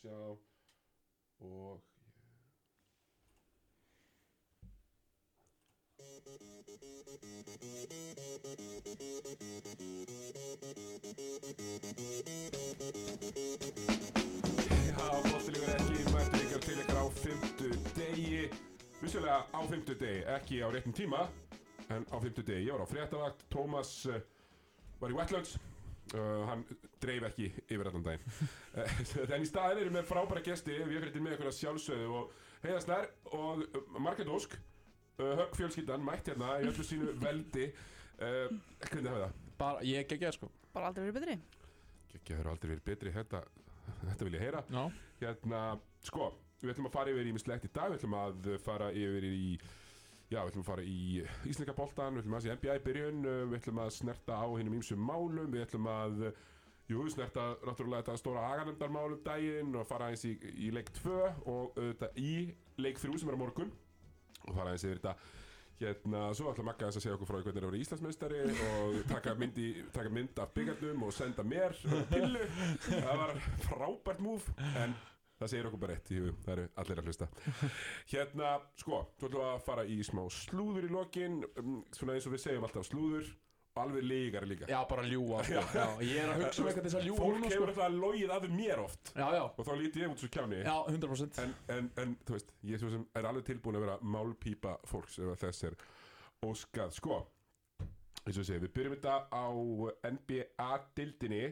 sjá og Já, bóttilíkur ekki mættur ykkur til ykkur á fymtu degi Vissulega á fymtu degi, ekki á réttum tíma En á fymtu degi, ég var á fréttavakt. Tómas uh, var í Wetlands uh, Hann dreif ekki yfir allan daginn. Uh, En í staðin erum við frábæra gesti Við erum með að sjálfsögðu Og Heiða Snær og uh, Margrét Ósk uh, Högg fjölskyldan mætt hérna í öllu sínu veldi. Uh, Hvernig hafa það? Bara, ég ekki að sko. Bara aldrei verið betri. Ekki hefur aldrei verið betri. Þetta, þetta vil ég heyra. Já, Hérna, sko, við ætlum að fara yfir í mislegt í dag, við ætlum að fara yfir í, já, við ætlum að fara í Ísleika boltan, við ætlum að sé NBA byrjun, uh, við ætlum að snerta á hinnum ímsum málum, við ætlum að, jú, snerta náttúrulega þetta stóra aganemdarmálum daginn og fara eins í, í leik 2 og auðvitað í leik 3 sem er á morgun og fara eins yfir þetta Hérna, svo ætla Magga þess að segja okkur frá hvernig það voru Íslandsmeistari og taka mynd, í, taka mynd af byggarnum og senda mér pillu. Það var frábært múf, en það segir okkur bara eitt í hugum, það eru allir að hlusta. Hérna, sko, þú ætlum að fara í smá slúður í lokin, um, svona eins og við segjum alltaf slúður, alveg lígar líka. já bara ljúa sko. já, Ég er að hugsa um eitthvað þess að ljúa Fólk núna hefur sko. alltaf logið að mér oft Já, já, og þá líti ég út svo kjáni. já, 100% En, en, en, þú veist, ég er alveg tilbúin að vera málpípa fólks ef þess er óskað. Sko, eins og segi, við byrjum þetta á NBA-dildinni.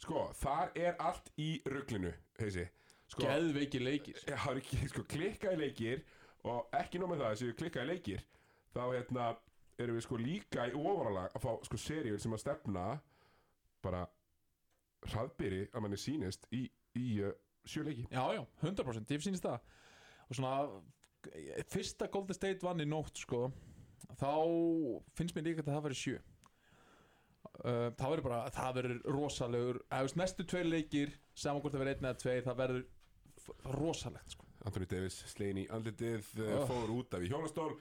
Sko, þar er allt í rugglinu, heisi. Sko, Geðveiki leikir. Já, sko, klikkaði leikir og ekki nóg með það, þessi klikkaði leikir þá, hérna, erum við sko líka í ofalega að fá, sko, seríur sem að stefna bara hraðbyri að manni sýnist í, í uh, sjö leiki. Já, já, 100% Ég finnst það. Og svona Fyrsta Golden State vann í nótt sko Þá finnst mér líka að það verið sjö. Uh, Það verður bara Það verður rosalegur. Eða, Næstu tveir leikir Saman hvort það verður einn eða tveir Það verður rosalegt sko. Anthony Davis slegin í andlitið uh, Oh. fór út af í hjólastól.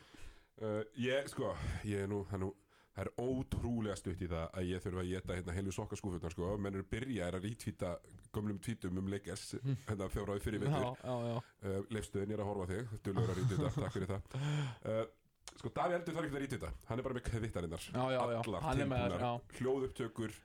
Uh, ég sko, ég er nú, er nú það er ótrúlega stutt í það að ég þurfa að geta hérna heilu sokkaskúfurnar sko menn eru byrjaðir að rítvíta gömlum tvítum um leikes hérna fjóraði fyrir já uh, leifstöðin ég er að horfa þig, dulur að rítvíta takk fyrir það. Uh, sko Daví Eldur þarf ekki að rítvíta, hann er bara með kvittarinnar allar tilbúnar, hljóðupptökur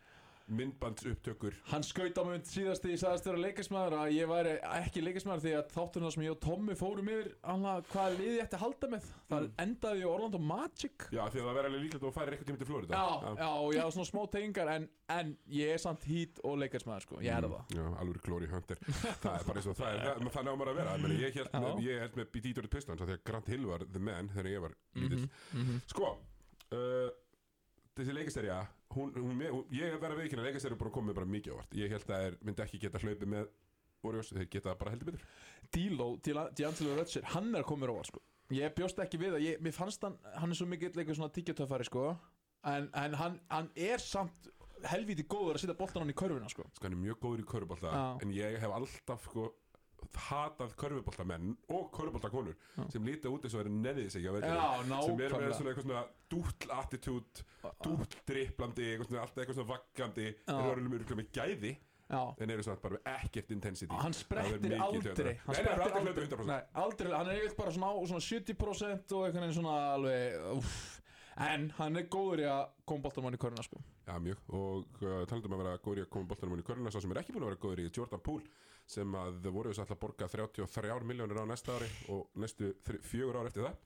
myndbandsupptökur. Hann skaut á mig síðast því ég sagðist vera leikismæður að ég væri ekki leikismæður því að þátturinn sem ég og Tommi fórum yfir annað hvað liði ég ætti að halda með það Mm. endaði í Orlando Magic. Já því að það verður alveg líklegt að þú færir eitthvað tíma til Florida. Já, já, og ég hafa svona smá tengingar en, en ég er samt hít og leikismæður sko, ég er það. Já, alveg Glory Hunter. Það er bara eins og það er, það, náum maður að vera. Ég, meni, ég, held, Já. með, ég held með Detroit Pistons af Því að Hún, hún, hún, Ég verð að veikina leikasterja bara komið bara mikið ávart Ég held að er, myndi ekki geta hlaupið með Warriors, þeir geta bara heldur betur Dílo, D'Angelo Rutscher, hann er mér óvart sko. Ég bjóst ekki við að, ég, mér fannst hann hann er svo mikill eitthvað svona tyggjatöfari sko. en, en hann, hann er samt helvíti góður að setja boltan hann í körfuna sko. Sko hann er mjög góður í körfubolta Já. En ég hef alltaf sko hatað körfuboltamenn og körfuboltakonur sem líta út eins og verið neðið sig vellinum. Já, sem eru með svona eitthvað svona dúll attitút dúll eitthvað svona, alltaf eitthvað svona þeir eru alveg með gæði Já. en eru svona bara ekkert intensity Hann sprettir aldrei. Hann sprettir aldrei aldrei, hlaupa 100% Nei, aldrei Hann er yfir bara svona á svona 70% og veginn svona alveg uff. En hann er góður í að koma boltan hann í körfuna sko. Já, mjög, og uh, talandum að vera góður í að koma boltanum inn í körluna, sá sem er ekki búin að vera góður í Jordan Poole, sem að voru þess að borga 33 miljónir á næsta ári og næstu fjögur ár eftir það.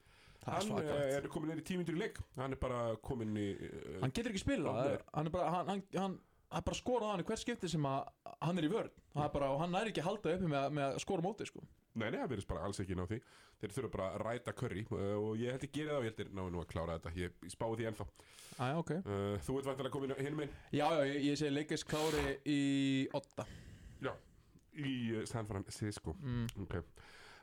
Hann uh, er komin inn í tímyndur í leik. Hann er bara komin í uh, Hann getur ekki spilað Hann er- Hann bara Hann, hann, hann bara að skora á hann í hvert skipti sem að hann er í vörn. Það er bara, og hann er ekki að halda uppi með, með að skora móti sko. Nei, nei, það verðist bara alls ekki ná því. Þeir þurfa bara að ræta curry uh, og ég held ég gera það og ég held ég náðu nú að klára þetta. Ég, spáði því ennþá. Æ, ok. Uh, Þú ert vantilega komin hinn minn Já, já, ég, ég segi leikis klári í 8 Já, í uh, San Francisco. Mm. Ok.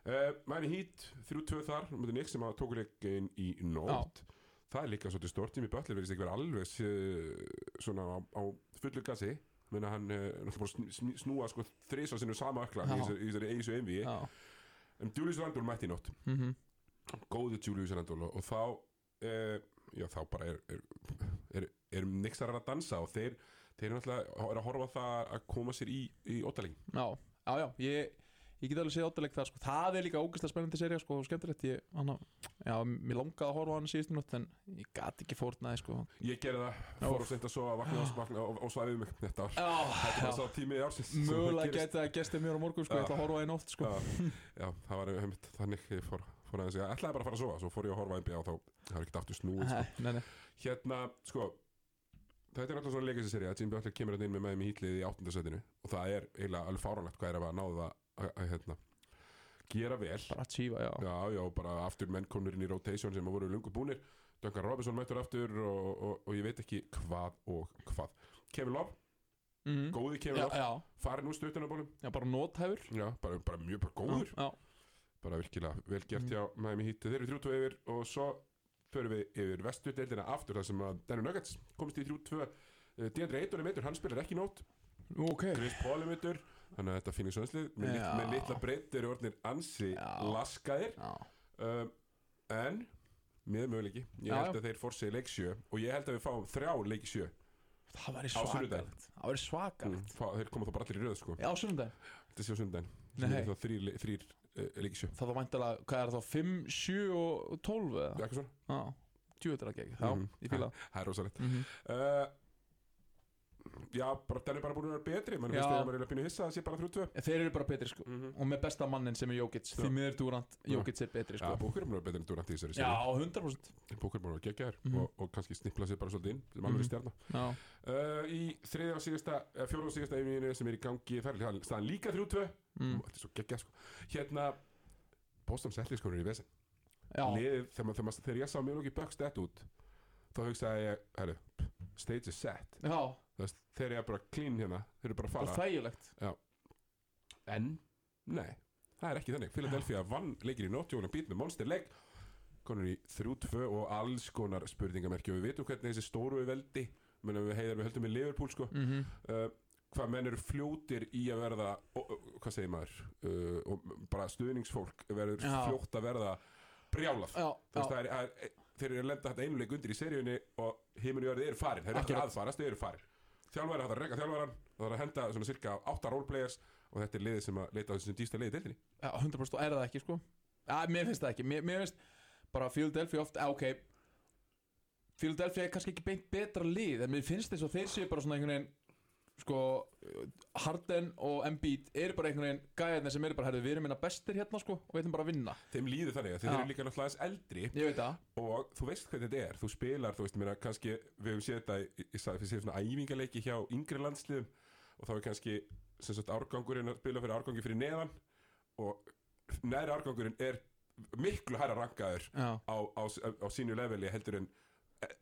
Uh, Mæni Heat, 3-2 þar Mútið Nick sem að tóku leikin í nótt. Það er líka svolítið stort Tími Butler verðist ekki vera alveg uh, svona á, á fullu gasi Menna hann uh, er snúa sko þrísvar sinnum sama ökla í þessari- eisu envi En Julius Randall mætti í nótt. Mm Góðu Julius Randall og, og þá uh, Já þá bara er er, er, er Nixar að dansa og þeir þeir eru náttúrulega er að horfa það að koma sér í, í óttaling Já, já, já Ég ég get alveg séð áttileg það sko. það er líka ógæslega spennandi serið sko, og skemmtilegt ég, hana, já, mér langaði að horfa á hann síðustu nótt en ég gat ekki fórnaði sko. Ég gerði það, fór og seint að sofa, vakna vakna og, og svæfið mig þetta ár já, Þetta var já. sá tími ársins mögulega geti það gestið mér á morgun sko, ég ætla að horfa einn oft sko. Já, já, það var einmitt þannig ég fór, fór aðeins, ég ætlaði bara að fara að sofa svo fór ég að horfa NBA og þá var ekkert aftur snúið sko. nei, nei. Hérna, sko Þetta er náttúrulega svona leikastiseri að Jimmy Butler kemur hérna inn með með mig hýtlið í áttundasætinu og það er eiginlega alveg fáránlegt hvað er að náða að, hérna, gera vel. Bara að tífa, já, Já, já, bara aftur menn komnir inn í rotation sem voru lungu búnir. Duncan Robinson mættur aftur og, og, og ég veit ekki hvað og hvað. Kevin Love, mm. góði Kevin já, Love. farin úr stuttunabólum já, bara nóthæfur Já, bara, bara mjög bara góður. Bara virkilega vel gert Mhm. hjá Miami Heat. Þeir eru 3-2 yfir og svo förum við yfir vestudeildina aftur þar sem að Denver Nuggets komist í 3-2 Uh, Deandre Ayton er meittur, hann spilar ekki nót ok. Chris Paul er meittur þannig að þetta finnir sönslið með, lit, Já. með litla breytt eru orðnir ansi Já. laskaðir. Já, um, en með möguleiki ég Já, held já. að þeir forsi leik 7 og ég held að við fáum þrjá leik 7 það Á sunnudaginn. svakalegt. Það væri svakalegt. Mm, fá, þeir koma þá bara allir í röð sko. Já, sunnudaginn. Þetta sé á Nei. þá þrýr, le- þrýr uh, leik 7 það var væntalega, hvað er það, 5, 7 og 12 eða? eitthvað svona, Já, djúvitur að gegja, já, Mhm. ég fíla. Það er rosalegt. Mm uh, já, bara den er bara búin að vera betri mann Já. finnst þegar maður er að pínu hissa að það sé bara 3-2 Þeir eru bara betri sko -hmm. Og með besta mannin sem er Jokic Já. Því miður Durant, Já. Jokic er betri Já, sko Búkur er búin að vera betri en Durant í þessari Já, seríu. 100% Búkur er búin að vera geggjaður Mhm. og, og kannski snippla sér bara svolítið inn sem alveg Mhm. stjarnar Já, uh, Í þriðja og síðasta, uh, fjóra og síðasta einvíðinu sem er í gangi þar er staðan líka 3-2 mm. Þetta er svo geggjað sko Hérna, Boston Celtics komur í vesen já, Liðið, þegar, maður- þegar, maður- þegar ég sá mjög lóki Bucks dett út þá hugsaði ég, herru, stage is set já Það veist, þeir eru bara clean hérna, þeir eru bara að bara fara. þægilegt. En, nei, það er ekki þannig. Philadelphia vann leikir í nótt Jónan Beat með monster leik Konur í 3-2 og alls konar spurningamerki. Og við veitum hvernig þessi stóru veldi menn við heiðar við höldum í Liverpool sko. Mm -hmm. uh, hvað menn eru fljótir í að verða og, hvað segir maður? Uh, bara stuðningsfólk verður Já. fljótt að verða Já, já, er, er, þeir eru að lenda þetta einuleik undir í seríunni og heiminu jörði eru farin. Þeir eru ekki aðfarast, þeir eru farin þjálfæri hægt að reyka þjálfæran það er að henda svona cirka 8 roleplayers og þetta er liðið sem að leita á þessum dýsta liðið deildinni. Já, 100% og er það ekki sko? Já, mér finnst það ekki. Mér, mér finnst bara Philadelphia oft, já, ok. Philadelphia er kannski ekki beint betra lið En mér finnst þess að þeir séu bara svona einhvern veginn Sko, Harden og Embiid eru bara einhvern veginn gæðarnir sem eru bara, herðu, við erum minna bestir hérna, sko, og við ætlum bara að vinna. þeim líður þannig að þeir eru líka náttúrulega eldri og þú veist hvernig þetta er þú spilar, þú veist, mér kannski við hefum séð þetta, ég sagði, séð svona æfingaleiki hjá yngri landsliðum og þá er kannski sem sagt árgangurinn að spila fyrir árgangi fyrir neðan og næri árgangurinn er miklu hæra rankaður Já, á, á, á sínu leveli heldur en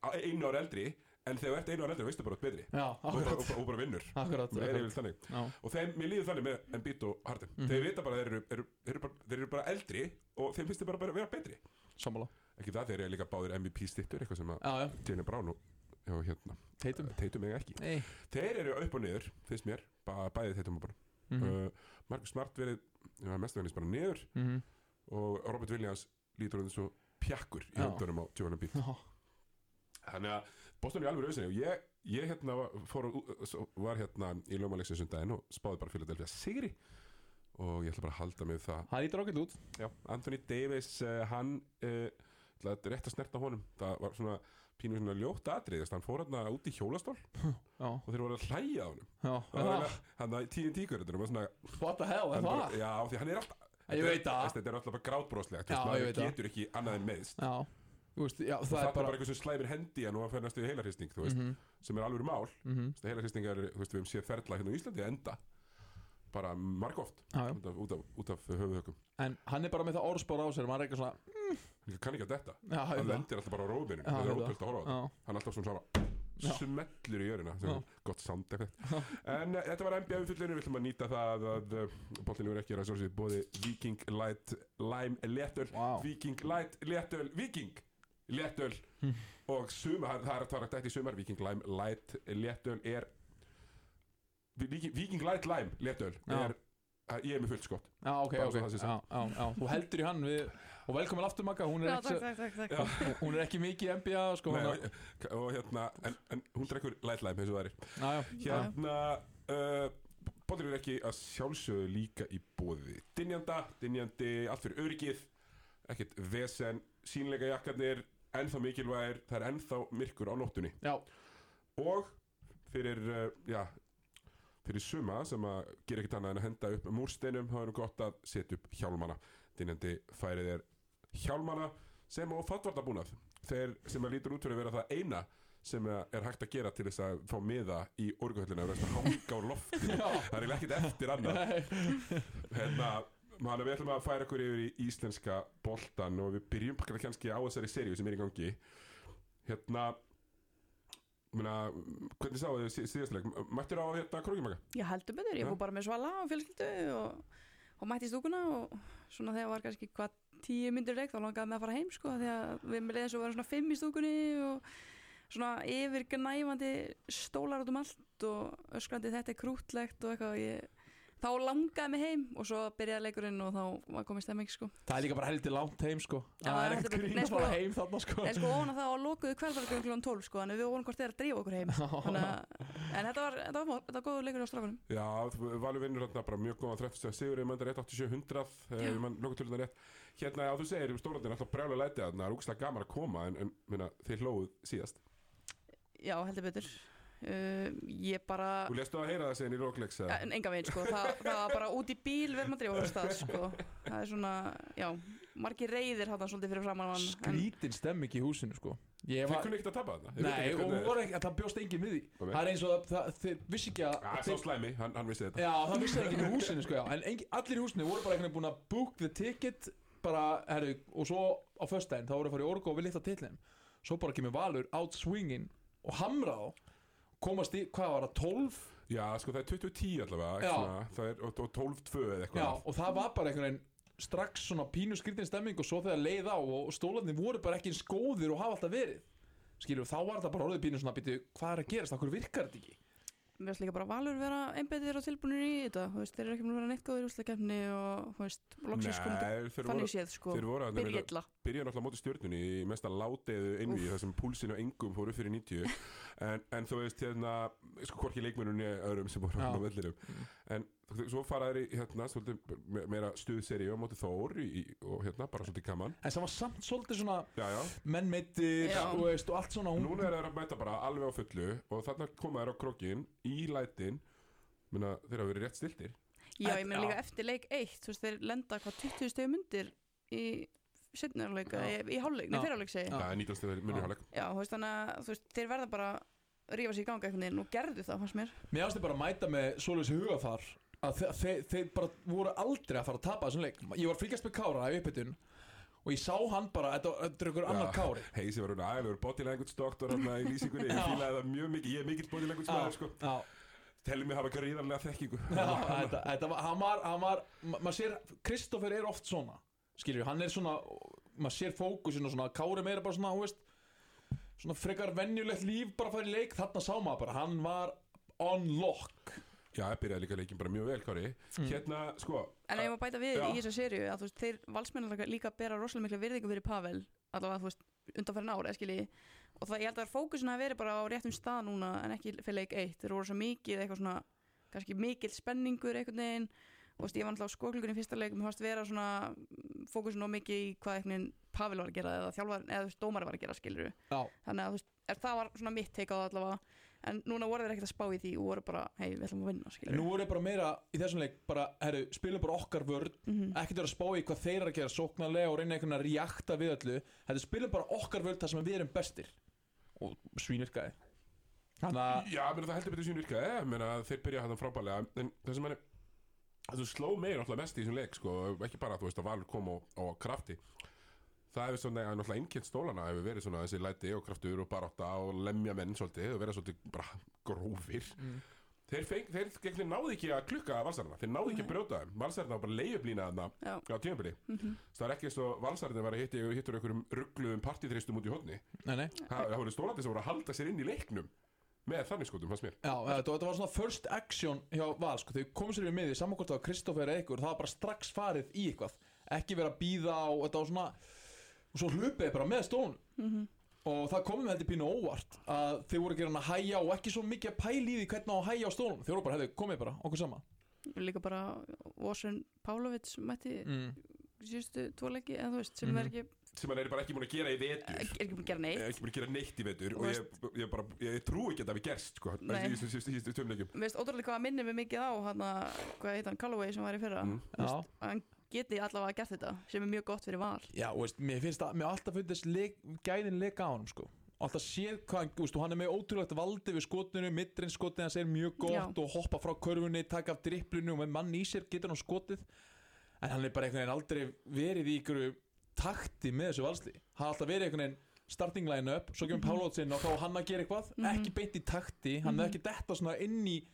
á einu ár eldri en þegar þú ert einu ár eldri veistu bara að betri. Já, og bara, og, og bara vinnur. Akkurat, akkurat. og þeim, mér líður þannig með Embiid og Harden. Mhm. þeir vita bara að þeir eru, eru, eru, bara, þeir eru bara eldri og þeim finnst þeir bara, að vera betri. Sammála. ekki það, þeir eru líka báðir MVP stittur eitthvað sem að Jalen Brown og hérna, teitum. Teitum eiga ekki. Nei. þeir eru upp og niður, finnst mér. Ba bæði Teitum og bara Mm -hmm. uh, Marcus Smart verið, já, mestvæðinist bara niður. Mhm. og Robert Williams lítur hann svo pjakkur í höndunum á Embiid. Já, þannig að Boston er alveg auðvitað og ég, ég hérna var, fór, var hérna í Ljómalexin sundaginn og spáði bara Philadelphia sigri. Og ég ætla bara að halda mig það. Það lítur ágætt út. Já, Anthony Davis, uh, hann uh, rétt að snerta honum. Það var svona pínu svona ljótt atrið hann fór hérna út í hjólastól Já, og þeir voru að hlæja á honum. Var hann að tíðin tíkur What the hell, er hann það? já, því hann er alltaf. Þetta er alltaf bara veit það. getur ekki annað en meðst Já, veist, já, það það er bara bara... eitthvað sem slæmir hendi og hann fer næstu í heilarhristing þú veist, Mhm, sem er alveg mál. Mhm. heilarhristing er, þú veist, við hefum séð ferla hérna á Íslandi enda bara margóft út af, af, af höfuðhökum En hann er bara með það orðspár á sér, maður er eitthvað svona... hann kann ekki að detta. Já, hann það. lendir alltaf bara á róðbyrjun það er ótrúld að horfa á Já, hann er alltaf svona Já. svona smellur í er gott sound effekt en uh, þetta var NBA umfyllinu við ætlum að nýta það að uh, bollinu er ekki að bóði Viking Light Lime Léttöl Vá. Viking Light Léttöl Viking Léttöl og sumar, það er það er dætt í sumar Viking Lime Light Léttöl er Viking, Light Lime Léttöl er að ég er með fullt skott já, ok, Bara ok. svo það sé Já, já, já. Þú heldur í hann við... Og velkomin aftur, Magga, hún er Já, ekki... takk, takk, takk, takk. Hún er ekki mikið í NBA, sko. Nei, hún og, og hérna en, en hún drekkur Light Lime eins og það er Já, já. já. Hérna uh, Bóttir er ekki að sjálfsögðu líka í bóði Dynjanda, dynjandi, allt fyrir öryggið Ekkert vesen, sínleika jakkarnir Ennþá mikilvægir, það er ennþá myrkur á nóttunni. Já, Og fyrir, uh, já Fyrir suma sem að gera ekkert annað en að henda upp múrsteinum þá er nú gott að setja upp hjálmana. Dynjandi færið er hjálmana sem á fatvardabúnað Þeir sem að lítur út fyrir að vera það eina sem er hægt að gera til þess að fá miða í orguhöllina og að hanga á loftinu já. Það er ekkert eftir annað. Hérna, man, við ætlum að færa okkur yfir í íslenska boltan og við byrjum kannski á þessari seríu sem er í gangi. Hérna Muna, hvernig sáðu þið síðastleik mættir á hérna krókimaka Já, heldur betur, ég fór bara með svala og fjölskyldu og, og mætti í stúkuna og svona þegar var kannski hvað tíu myndir leik þá langaði mig að fara heim sko að við með leiðis og verðum svona fimm í stúkunni og svona yfirgnæfandi stólar út um allt og öskrandi þetta er krútlegt og eitthvað og ég, þá langaði mig heim og svo byrjaði leikurinn og þá var komið stemming sko. Það er líka bara heldur langt heim sko. Já, Það er þetta ekkert er- grín að fara sko- heim þarna sko. en sko óna það á lokuðu hverfarleikurinn kl. 12 sko að við vorum hvort þeir að drífa okkur heim. Þannig að, en þetta var, þetta var, þetta var góður leikur á strákunum. Já, Valur vinnur hérna bara mjög góðan 30 sigur, ég mændar 18700 Já. ég mann nokkuð tölunar rétt. Hérna, já, þú segir, stórandinn er alltaf brjálega lætið þarna, það er úkslega gaman að koma en, en minna, þeir hlóðuð síðast. Já, heldur betur uh, Ég bara Þú lestu að heyra það segin í en enga veginn sko, Þa, það var bara út í bíl verðum að drífa af stað sko. það er svona, já margir reyðir hann svolítið fyrir framann Skrítin stemming í húsinu sko. Ég Þeir var kunni ekkert að tapa þarna? Þeir Nei, vita og voru ekki, það bjóst því. Ok. Það er eins og það, það, þeir vissi ekki að Já, sá þeir, slæmi, hann, hann vissi þetta. Já, það vissi enginn í húsinu sko já. En engin, allir í húsinu voru bara einhvern veginn búin að book the ticket bara, herru, og svo á föstudaginn þá voru að fara í orgu og við litla titlin Svo bara kemur Valur out swinging og hamra á komast í, hvað var það, 12? Já, sko það er 2010 allavega Já. það er, og, og 12-2 eða Já, eitthvað og það var bara einhvern veginn strax svona pínu skritin stemming og svo þegar leið á og stólarnir voru bara ekki eins góðir og hafa alltaf verið skilju, þá var þetta bara orðið pínu svona býtu, hvað er að gerast, okkur virkar þetta ekki mér finnst líka bara valur vera einbetið og tilbúinir í þetta. Veist, þeir eru ekki búin að vera neitt góður í úrstakefni og veist, loksins komið þannig séð sko, byrja illa. byrja náttúrulega á móti stjórnunni í mesta látiðu einví þar sem púlsinu og engum fóru fyrir 90 en, en þú veist hérna sko hvorki leikmennunni öðrum sem voru á vellinum. En þú- svo fara þeir í hérna svolítið me- meira stuðseri á móti Þór í, og hérna bara svolítið gaman en það var samt svolítið svona já já menn meittir Já. og, veist, og allt svona hún, núna er þeir að mæta bara alveg á fullu og þarna koma þeir á krokkin í lætin Minna, þeir hafa verið rétt stiltir já, ég meina líka já. eftir leik 1 þú veist, þeir lenda hvað 20 stegum undir í setnarleik, Já. í, í hálfleik, nei Já. fyrirleik segi það er nýtast þeir munir Já. hálfleik já, þú veist, þannig að þú veist, þeir verða bara rífa sér í ganga einhvern veginn og gerðu það, fannst mér mér ástu bara að mæta með svoleiðis hugafar að þeir, þeir, bara voru aldrei að fara að tapa þessum leik. Ég var að fylgjast með Kára í uppbytun og ég sá hann bara, þetta er einhver annar Kári. Heisi var hún aðeinslega body language hérna í lýsingunni, ég Já. fílaði það mjög mikið. Ég er mikill body language maður sko. já, telli mig hafa gríðarlega þekkingu. Þetta var, hann var, hann var ma- maður sér, Kristoffer er oft svona skilju, hann er svona maður sér fókusin og svona, Kári meira bara svona, þú veist svona frekar venjulegt líf bara að fara í leik, þarna sá maður bara hann var on lock Já, ég byrjaði líka leikin bara mjög vel, Kári. Hérna, sko En ég má bæta við Já. í þessa sériu að þú veist, þeir valsmennar líka bera rosalega mikla virðingu fyrir Pavel allavega þú veist, undanfærin ára skilji. Og það, ég held að fókusin hafi verið bara á réttum stað núna en ekki fyrir leik 1 þeir voru svo mikið eitthvað svona kannski mikill spenningur einhvern veginn. Og þú veist, ég var alltaf á skóklunni í fyrsta leik mér fannst vera svona fókusin á mikið í hvað Pavel var að gera eða þjálfar, eða þú veist, dómari var að gera skilju já, þannig að þú veist, það var svona mitt teika á það allavega. En núna voru þeir ekkert að spá í því og voru bara, hei, við ætlum að vinna en skilju nú er ég bara meira í þessum leik bara, herru, spilum bara okkar vörð Mhm. ekkert vera að spá í hvað þeir eru að gera sóknarlega og reyna einhvern veginn að reakta við öllu. Þetta spilum bara okkar vörð þar sem við erum bestir. Og svínirkaði þannig að Já, menn það heldur betur Ég meina, þeir byrja hann frábælega En það sem Það sem sló mig náttúrulega mest í þessum leik sko, Ekki bara, þú veist, að Valur kom á, á krafti Það hefur svona, að náttúrulega innkjönt stólana Hefur verið svona þessi læti og kraftur og barátta Og lemja menn svolítið Og vera svolítið bara grófir. Þeir, feng, þeir, náðu ekki að klukka valsarna Þeir náðu ekki að brjóta þeim. Valsarna var bara leiðublína þarna Já. á tímabili. Það er ekki eins og valsarna var að hitti Hittur einhverjum ruggluðum partiþristum út í hodni nei, nei, Það það voru stólandi sem voru að halda sér inn í leiknum Með þannig skotum, fannst mér. Já, þetta, þetta var svona first action hjá Val sko, þegar komum sér við miði, saman hvort það var Kristoffer eða einhver, það var bara strax farið í eitthvað. Ekki vera að býða og þetta var svona og svo hlupið bara með stón og það komum við heldur pínu óvart að þeir voru að gera hann að hæja og ekki svo mikið að pæla í því hvernig á að hæja á stólum þeir voru bara, hefðu, komið bara, okkur sama líka bara Vosen Pálovits mætti mm. síðustu tvo leiki eða þú veist, sem Mhm. er ekki, sem hann er bara ekki múin að gera í er vetur ekki búin að gera er neitt ekki búin að gera neitt í vetur. Þú og ég, ég, bara, ég trú ekki að það við gerst sko, í veist ótrúlega hvað að minni mig mikið á hann hvað heit hann, Callaway sem var í fyrra. Mm. Já, að hann geti allavega gert þetta sem er mjög gott fyrir val já, og veist, mér finnst það, mér alltaf fundist leik, gæðin leika á honum, sko alltaf séð hvað, hann- veist, hann er með ótrúlegt valdi við skotinu, middrin skotið hans er mjög gott Já. og hoppa frá körfunni, taka af dripplinu og með mann í sér getur hann skotið en hann er bara einhvern veginn aldrei verið í ykkur takti með þessu valsli hann har alltaf verið einhvern veginn starting line up svo kemur mm -hmm. og þá hann að gera eitthvað Mhm. ekki beint í takti, hann er Mhm. ekki detta svona inn í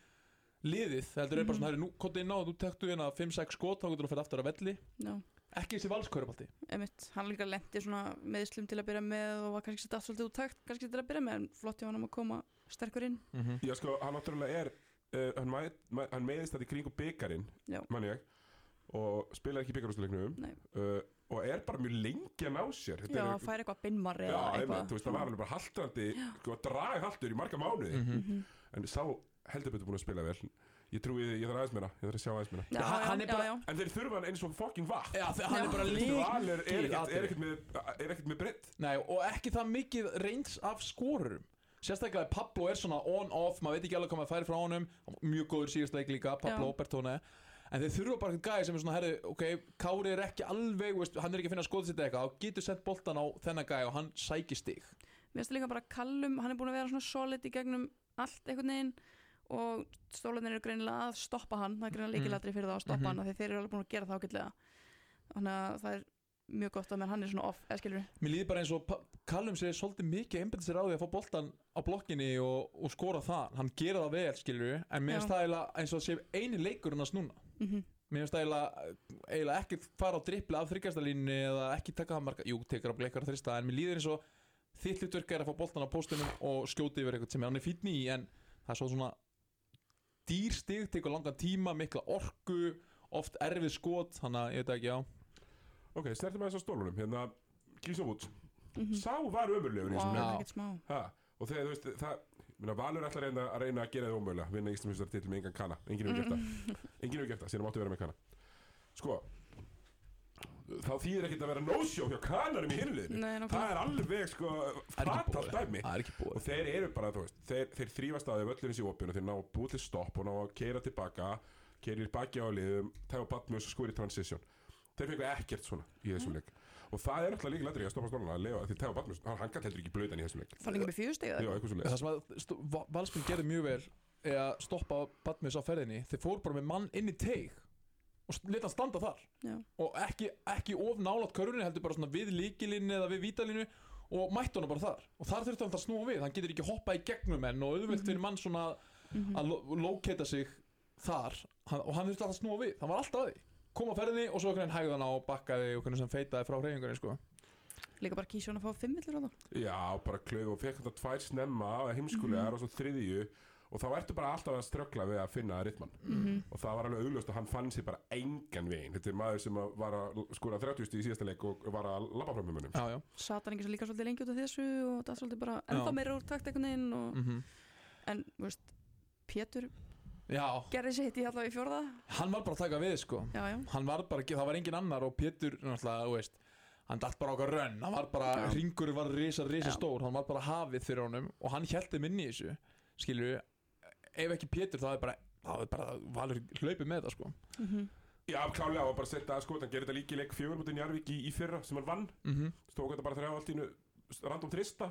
liðið, heldur er bara Mhm. svona, herri, nú kotið inn á, þú tektu hérna 5-6 skot, þá getur þú að fyrir aftur að velli Já, ekki þessi valskörupaldi einmitt, hann líka lendi svona meðslum til að byrja með og var kannski stað svolítið út takt kannski til að byrja með, en flott hjá hann að koma sterkur inn mm -hmm. Já sko, hann náttúrulega er uh, hann, mæ, mæ, hann meðist þetta í kringum byggarinn Já. mann ég og spilaði ekki í byggarústuleiknum Nei. uh, og er bara mjög lengi að ná sér Þetta Já, er, fær eitthvað binnmar Já, eða einmitt, eitthvað þú veist, það var alveg bara haldrandi sko, drag haldur í marga mánuði Mhm. Mhm. en sá heldur betur búin að spila vel. Ég trúi, ég þarf aðeins meira, ég þarf að sjá aðeins meira. Já, Já, hann er já, bara- en þeir þurfa hann eins og fucking vatn. Já, þegar hann Já. er bara Val lík er, er, ekkert, er, með, er ekkert með breytt. Nei, og ekki það mikið reyns af skorurum. Sérstaklega Pablo er svona on-off Maður veit ekki alveg hvað maður færi frá honum. Hann var Mjög góður síðast leik líka, Pablo. Bertone En þeir þurfa bara eitthvað gæði sem er svona herri, Ok, Kári er ekki alveg, veist, hann er ekki að finna skotið sitt eitthvað Þá getur sett boltan á þennan gæði og hann sækir stig. Mér finnst líka bara Callum, hann er búin að vera svona solid í gegnum allt einhvern veginn og stólarnir eru greinilega að stoppa hann það er greinilega líkilatri fyrir það að stoppa Mhm. hann af því þeir eru alveg búin að gera það ágætlega. Þannig að það er mjög gott að hann er svona off, Mér líður bara eins og Callum sér svolítið mikið einbænt sér á því að fá boltan á blokkinni og, og skora það Hann gera það vel, skilur En mér finnst það eins og sé eini leikurinn að snúna mm -hmm. Mér finnst það eiginlega, ekki fara á drippli af þryggjastalínni eða ekki taka það marga, jú, tekur á bleikar að þrista en mér líður eins og þitt hlutverk er að fá boltan á póstunum og skjóti yfir eitthvað sem hann er fínn í en það er svo svona dýr stig, tekur langan tíma, mikla orku oft erfið skot, þannig að ég veit ekki, já. Ok, snertum að þess að stólunum hérna, Gísovút Mm -hmm. sá var ömurlegur í þessum wow, og þegar þú veist, það minna, Valur ætlar að reyna að, reyna að gera þið ómögulega vinna Íslandsmjöstar til með engan kana enginn hefur gert það, enginn hefur gert það, síðan máttu vera með kana sko þá þýðir ekkert að vera no-show hjá kanarum í hinliðinu það er alveg sko fatalt dæmi Það er ekki og þeir eru bara, þú veist, þeir, þeir þrýfast að þeim öllurins í opinu, þeir ná að búið til stopp og ná að keira tilbaka, keirir baki á liðum, tæfa batmus og skori transition. Þeir fengu ekkert svona í þessum leik. Og það er alltaf líka ladri að stoppa stólana að lefa því tæfa batmus, hann, gæti heldur ekki blöðan í þessum leik. Það ekki með fjögusteg Já, eitthvað svo Það sem að st- Va- Valsmenn gerði mjög vel er að stoppa Batmus á ferðinni. Þeir fóru bara með mann inn í teig og leta hann standa þar. Já. og ekki, ekki of nálat körunni heldur bara svona við líkilinni eða við vítalinu og mættu hann bara þar. Og þar þurfti hann að snúa við, hann getur ekki hoppa í gegnum menn og auðvelt fyrir mann svona Mhm. að lo- lóketa sig þar. Hann, og hann þurfti að snúa við, hann var alltaf að því. Kom á ferðinni og svo einhvern veginn hægði hann á og bakkaði og einhvern veginn sem feitaði frá hreyfingunni sko. Líka bara kísjón að fá fimm millur á það Já, bara klauf og fekk þetta tvær snemma heimskulegar og svo þriðju og þá ertu bara alltaf að ströggla við að finna ritman Mhm. og það var alveg augljóst að hann fann sér bara engan veginn. Þetta er maður sem að var að skora 30 í síðasta leik og var að labba fram með munum já, já. Satan ekki svo líka svolítið lengi út af þessu og það er svolítið bara ennþá meira úr takt einhvern veginn og, Mm en, þú veist, Pétur já, gerði sitt í allavega í fjórða. Hann var bara að taka við sko. Já, já, hann var bara, það var engin annar og Pétur, náttúrulega, þú veist hann dætt bara okkar rönn, hann var bara ringurinn var risa, risa Já. stór, hann var bara hafið fyrir honum og hann þeim inn í þessu skilur ef ekki Pétur þá er bara, þá er bara valur hlaupið með það sko. Mm Já, klálega og bara setja að sko hann gerir þetta líki leik fjögur mútið Njarvík í, í fyrra sem hann vann. Mm stók þetta bara þrjá allt í einu random trista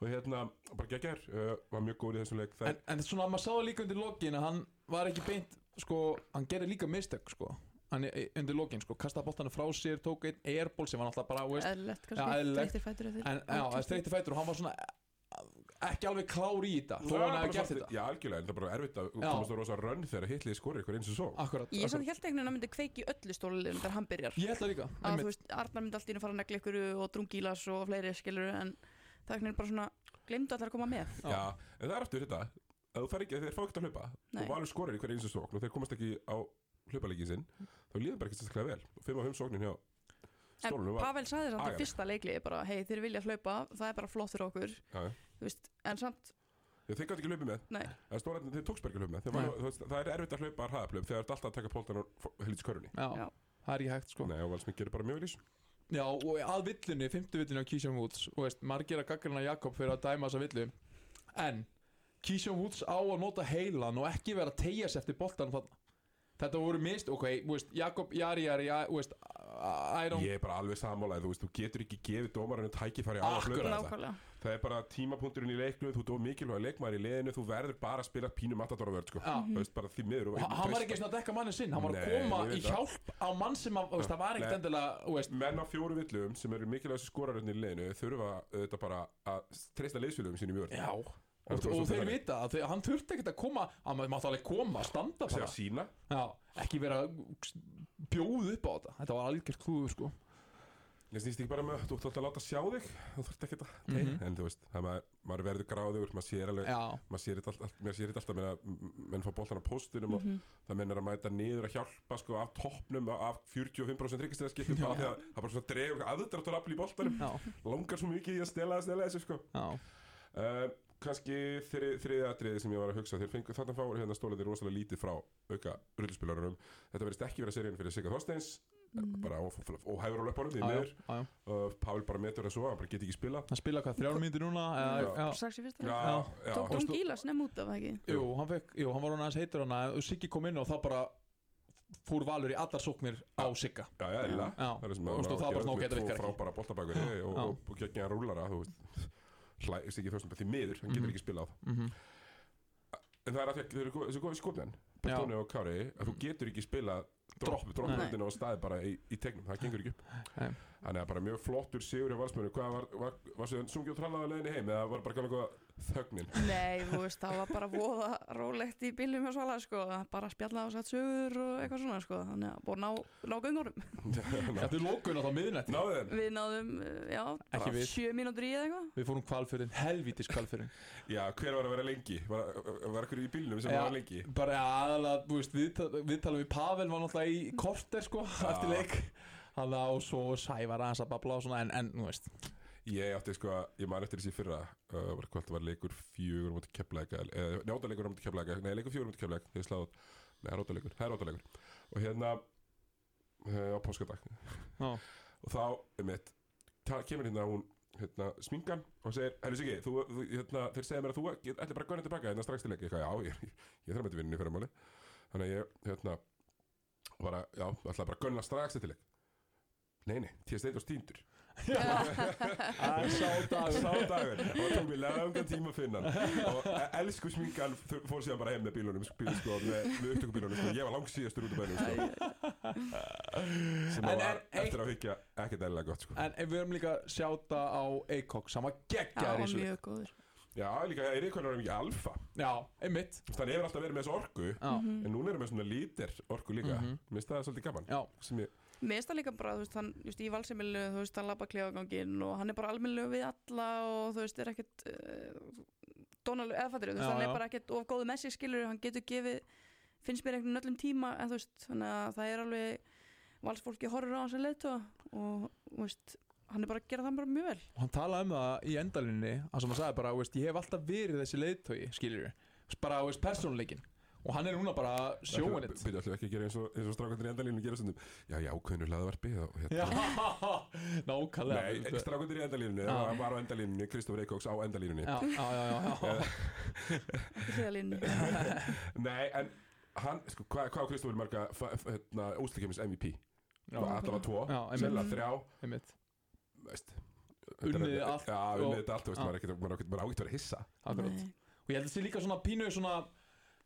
og hérna, bara geggjær uh, var mjög góð í þessum leik. Það en, en svona maður sáðu líka undir lokin að hann var ekki beint, sko, hann gerði líka mistök sko, hann er undir lokin sko, kastaði boltanu frá sér, tók einn airball sem var náttúrulega bara, Já, kannski, þreyttir fætur en já, það streyti fætur og hann var svona ekki alveg klár í þetta þó hann hefði gert þetta. Já, algjörlega, en það er bara erfitt að Já. komast á rosa rönn þegar hitlið skorir ykkur eins og svo. Akkurat, Ég er samt held einhvern veginn að myndi kveiki öllu stólulegum þegar hann byrjar. Ég held það líka að þú veist, Arnar myndi allt í einu fara að negla ykkur og drungílas og fleiri skilur en það er einhvern veginn bara svona glemdu allar að koma með. Já. En það er aftur þetta að þú fær ekki, þeir fá ekkert að hlaupa. Nei. og valur skorir hverju eins og sókn og þeir komast ekki á hlaupalegi sinn þá líður bara ekki sérstaklega vel. Og fimm á fimm sóknin hjá En stólunum var Pavel sagði samt í agalegt. fyrsta leikli bara, hei þeir vilja hlaupa, það er bara flott fyrir okkur. Já, já. þú veist, en samt Já, þeir gátt ekki hlaupið með? Nei, Það er stóra, þeir tókst bara ekki hlaupið með. Var, veist, Það er erfitt að hlaupa hraðaplöp þegar þú ert alltaf að taka póltan og helits körunni Já, Já. það er ekki hægt sko. Nei, og Valsmik gerir bara mjög vel í þessu. Já, og að villunni, fymtu villunni á Keyshawn Woods og veist, margir að gaggrina Jakob fyrir að dæma þessa villu. En Keyshawn Woods á að nota heilan og ekki vera að tegja sig eftir þarna. Þetta voru mist, ok, veist, Jakob, Jari, Jari, ja, Ég er bara alveg sammálaðið, þú veist, þú getur ekki gefið dómarinu tækifæri á að hlaupa þetta Það er bara tímapunkturinn í leiknum, þú er mikilvæg leikmaður í liðinu, þú verður bara að spila pínu matadóra vörð, sko. Þú veist, bara því miður og- hann var ekki svona að dekka manni sinn, hann var að koma í hjálp á mann sem að, þú veist, það var ekkert endilega, Menn á fjóru villum sem eru mikilvægast skorarinn í liðinu þurfa auðvitað bara að treysta Já, og, þeir vita að þeir, hann þurfti ekkert að koma hann mátti alveg koma, standa Segja bara. sína ekki vera bjóð upp á þetta. Þetta var algjört klúður sko. Ég snýst ekki bara með, þú ætti að láta sjá þig Þú þurft ekki að Mhm. En þú veist, það maður, maður verður gráður Maður sér alveg, maður sér þetta alltaf Mér sér þetta alltaf með að m- menn fá boltan á póstunum Mhm. Og það menn er að mæta niður að hjálpa Sko af toppnum af 45% ríkistæðaskiptum Já. Bara því að það er bara svona dregur aðdráttur afl í boltanum. Já, Langar svo mikið í að stela það, stela þessu sko. Já. Uh, Kanski þri, þriði atriði sem ég var að hugsa Þeir fengu þarna fá hérna stólaði rosalega lítið frá auka rulluspilarunum Þetta verðist ekki vera seríun fyrir Sigga Þorsteins Mhm. bara og, og hægur á löpunum því já. uh, Pavel bara metur það svo, hann bara get ekki spila Hann spila hvað, þrjár mínútur núna? Strax í fyrsta Tók Dón Gílas nefn út af það ekki? Jú, hann, fekk, jú, hann var hann aðeins heitur hann og Siggi kom inn og þá bara fór Valur í allar sóknir á Sigga. Já, já. Já, það er að það hlæst ekki þessum því miður, hann getur Mhm. ekki spilað Mhm. en það er að því að þau eru Já. Bertóni og Kári, að þú getur ekki spilað dropp, Dropp, droppmyndinu og staði bara í, í tegnum, það gengur ekki upp þannig að bara mjög flottur sigur hjá valsmönu, hvað var, var, var svo sungið og trallaði að leiðinni heim eða var bara gæla góða þögnin. Nei, þú veist, það var bara voða rólegt í bílum hjá Svala, sko, bara spjalla og satt sögur og eitthvað svona, sko, þannig að búið ná, göngurum. Þetta er lókun á þá miðnætti. Náðu þeim. Við náðum, já, Ekki bara sjö mínútur í eða eitthvað. Við fórum kvalfyrin, helvítis kvalfyrin já, hver var að vera lengi, var, var ekkur í bílnum sem Já. var lengi? Bara ja, aðalega, þú veist, viðtal- viðtalið við Pavel var náttúrulega í korter sko, eftir leik. Þannig að og svo Sævar aðeins að babla og svona en, en, þú veist Ég átti sko, ég man eftir þessi fyrra uh, var hvort það var leikur fjögur mútið keflæk eða njáttaleikur mútið keflæk nei, leikur fjögur mútið keflæk, ég sláði nei, það er er óttaleikur og hérna uh, á páskadag. Og þá, einmitt, ta- kemur hérna hún hérna, smingan og segir, herru Siggi, þú, hérna, þeir segja mér að þú get- ætli bara að gunna tilbaka hérna strax til leik, ég eitthvað, já, ég, ég þarf að mæta vinninni fyrir máli þannig að ég, hérna bara, já, ætla bara að gunna strax til leik. Nei, nei, tíða steint og stíndur það er sá dagur. Sá dagur. Og það tók mér langan tíma að finna og e- elsku sminkan fór síðan bara heim með bílunum bíl, sko, með, með upptökubílunum sko. ég var langt síðastur út af bænum sko, sem En- var en- eftir að hyggja ekkert eðlilega gott sko. En við höfum líka sjáta á Eikok sem var Já, geggjaður í góður. Já líka Eirík hann er mikið alfa? Já, einmitt. Þannig hefur alltaf verið með þessu orku. Já, Mhm. en núna erum við svona lítir orku líka. Mhm. mér finnst það svolítið gaman. Já, sem ég, Mér finnst það líka bara, þú veist, hann, just í valsemilu, þú veist, hann labba klefaganginn og hann er bara almennilegu við alla og þú veist, er ekkert uh, dónalega, eða fattur, þú veist, Já, hann já. er bara ekkert of góðu messi skilur, hann getur gefið, finnst mér einhvern öllum tíma, en þú veist, þannig að það er alveg, valsfólki horfur á hans að þú hann er bara að gera það bara mjög vel. og hann talaði um það í endalinni hann sem hann sagði bara, þú veist, ég hef alltaf verið þessi leiðtói, skiljur bara, þú persónuleikin og hann er núna bara it byrja alltaf ekki að gera eins og, eins og strákandir í endalínu gera stundum já, já, hvernig hlaðvarpi og Já, hérna nákvæmlega Nei, ekki strákundir í endalínunni, Já. það var á endalínunni, Kristofur Eikóks á endalínunni Já, já, já. Ekki hliðalínu. Nei, en hann, sko, hvað hvað á Kristofur marga hérna, úslikefnis MVP? já. Allavega tvo, Já, einmitt. sennilega þrjá einmitt veist Unnið allt Já, og- unnið þetta allt, þú veist, maður er ekkert- maður er ekkert- maður á ekkert að vera hissa Akkurat. Nei. Og ég held að það sé líka svona pínu svona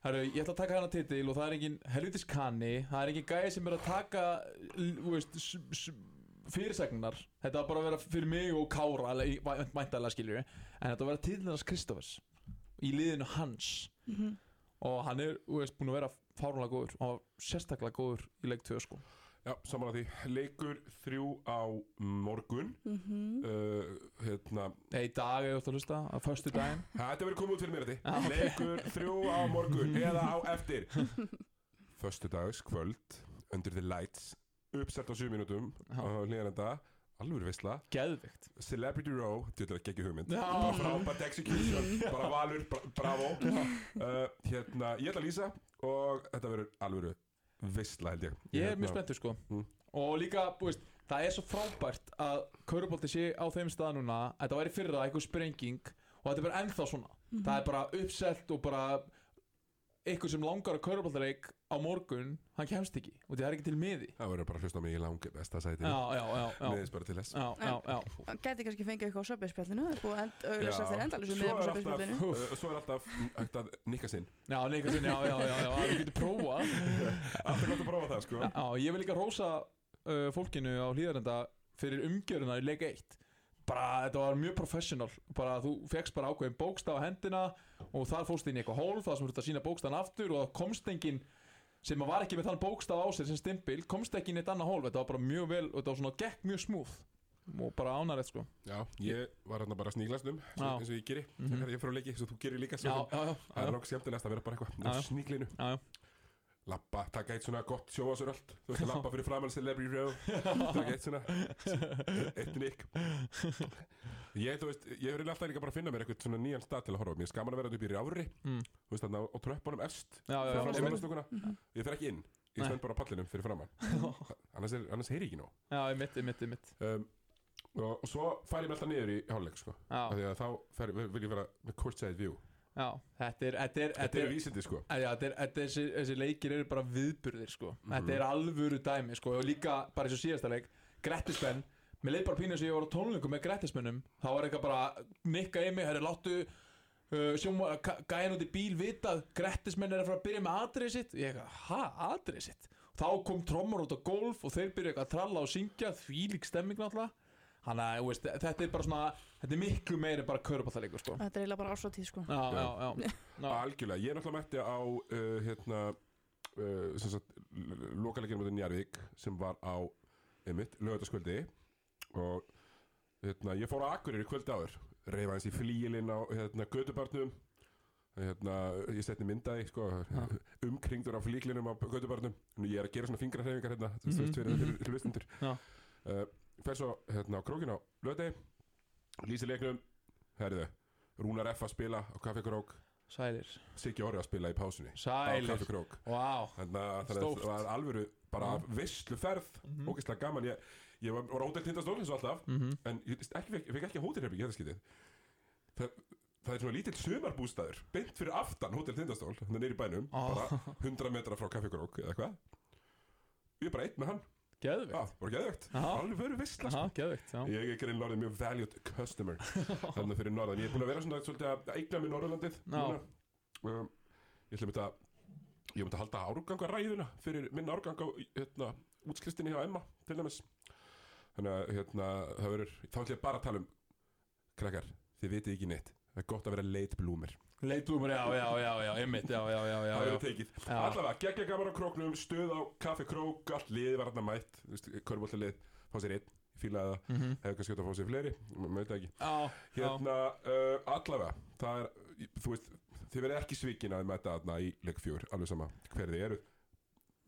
Herru, ég ætla að taka hana titil og það er engin helvitis kanni, það er engin gæði sem er að taka, þú veist, fyrirsagnar. Þetta var bara að vera fyrir mig og Kára, væntanlega skiljur en þetta var að vera titilin hans Kristofers í liðinu hans Mhm. og hann er, þú veist, búin að vera fárunlega góður og hann var sérstaklega góður í leik 2 sko. Já, saman að því, leikur þrjú á morgun. Mhm. uh, Hérna, Nei, í dag er þú að hlusta, á föstu daginn. þetta verður komið út fyrir mér þetta ok. Leikur þrjú á morgun eða á eftir. Föstudags kvöld Under the lights Uppsett á 7 mínútum Já. á hlýðanenda alvöru veistla Geðvikt Celebrity Row, þetta er ekki hugmynd. Já. bara frábært execution, bara valur bra bravo. Uh, hérna, ég ætla að lýsa og þetta verður alvöru veistla held ég. Ég er Hérna, mjög spenntur sko. Mm. Og líka, þú veist, það er svo frábært að Körubolti sé á þeim stað núna að Þetta væri fyrra eitthvað sprenging Og þetta er bara ennþá svona. Það er bara uppselt og bara Eitthvað sem langar að Köruboltileik á morgun Hann kemst ekki. Og það er ekki til miði. Það verður bara að hlusta á mig í langi besta sæti Já, já, já, já. Neðist bara til þess. Já, já, já. Gæti kannski fengið eitthvað á söpbeispjallinu Það er búið að end- auglýsa Já. eftir endalísu Svo er alltaf, söpbeispjallinu uh, svo er alltaf hægt að nikka sinn. Já, neika sinni, já, já, já, já, það getur prófa alltaf gott að prófa það sko. Já, ég vil líka rósa uh, fólkinu á hlýðarenda fyrir umgjöruna í leik 1 bara þetta var mjög professional. Bara þú fegst bara ákveðin bókstaf á hendina og þar fórst inn í eitthvað hólf þar sem þú ert að sína bókstafan aftur og komst engin sem var ekki með þann bókstaf á sér sem stimpil komst ekki inn í eitt annað hólf. Þetta var bara mjög vel þetta var svona gekk mjög smúð og bara ánærætt sko. Já, ég var hérna bara um Já. eins og ég geri, Mhm. þegar ég fyrir að leiki eins og þú gerir líka já, svo já, já, Það er nokkuð skemmtilegast að vera bara eitthvað sníglinu. Já, já. Lappa, taka eitt svona gott sjóasöröld Þú veist að lappa fyrir framann celebrity row Taka eitt svona. Eitt nikk. Ég, þú veist, ég hefur alltaf líka bara að finna mér eitthvað svona nýjan stað til að horfa. Mér er skaman að vera upp í rjáfri. Mm. Þú veist þarna á tröppunum efst Já, já, já, stofnastúkuna Ég fer ekki inn. Ég Nei. stend bara á pallinum fyrir framann Annars, annars heyri ég ekki nóg. Já, ég mitt, ég mitt, ég mitt um, og, og svo fær ég mig alltaf niður í hálfleik sko. Þá vil ég vera með courtside view já, þetta er, þetta er, Þetta er vísindi sko. Já, þetta er, þetta er, þessi, þessi leikir eru bara viðburðir sko. Mhm. Þetta er alvöru dæmi sko. og líka bara eins og síðasta leik Grettismenn, mér leið bara pínu sem ég var á tónleikum með Grettismennum þá var eitthvað bara nikka í mig, herri láttu uh, sjóma, gæðin út í bíl vitað, Grettismenn er að fara að byrja með atrið sitt. Ég eitthvað, ha, atrið sitt? Þá kom trommar út á golf og þeir byrja eitthvað að tralla og syngja, því lík stemming náttúrulega Þú veist, þetta er bara svona þetta er miklu meiri bara köruballaleikur sko. Þetta er eiginlega bara ásvatíð sko. Já, já, já, já. Algjörlega, ég er náttúrulega mætti á uh, hérna uh, sem sagt, lokaleginu mútið Njarvík sem var á einmitt, lögataskvöldi og hérna, ég fór á Akureyri kvöldi áður. Reyfa eins í flíilinn á hérna, gödubarnum hérna, ég setni myndaði sko, umkringdur á flíklinum á gödubarnum ég er að gera svona fingrarhefingar hérna þú Mhm, veist, fyrir, mhm. fyrir hlustundur Já. uh, fer svo hérna, á krókin á lögdegi lýsi leiknum herriðu, Rúnar F að spila á Kaffi Krók. Sælir. Siggi Orri að spila í pásunni á Sælir. Kaffi Krók. Þannig að þannig að það var alvöru bara Já. veistlu ferð Mhm. ógeðslega gaman. Ég, ég var, var á hótel Tindastól eins og alltaf Mhm. en ég, ekki, fekk, fekk ekki hótelherbyggja þetta skitið það, það er svona lítill sumarbústaður beint fyrir aftan hótel Tindastól þannig neyri bænum Ó. bara 100 metra frá Kaffi Krók eða hvað ég er bara einn með hann Geðvikt já, bara geðvegt Já. alveg veistla sko. Já, geðvikt, já. Ég er grein orðið mjög valued customer Þannig fyrir norðan. Ég er búin að vera svona svolítið að eigna mér Norðurlandið um, Ég ætla að mynda Ég myndi að halda árganga ræðuna Fyrir minn árgang á hérna, útsklistinni hjá Emma Til dæmis. Þannig að hérna, það verður Þá ætla ég bara að tala um Krakkar, þið vitið ekki neitt. Það er gott að vera late bloomer Leitbúmur, já, já, já, já, einmitt, já, já, já, já, Það verður tekið. Allavega, geggja gaman á króknum Stöð á kaffi krók Allt liðið var hérna mætt. Körbólta lið Fá sér einn fílaði það. Mhm. Hefur kannski átt að fá sér fleiri Maður veit það ekki. Já, Hérna, uh, allavega Það er, þú veist Þið verið ekki svikin að mæta þarna í leik fjör Alveg sama hver þið eru.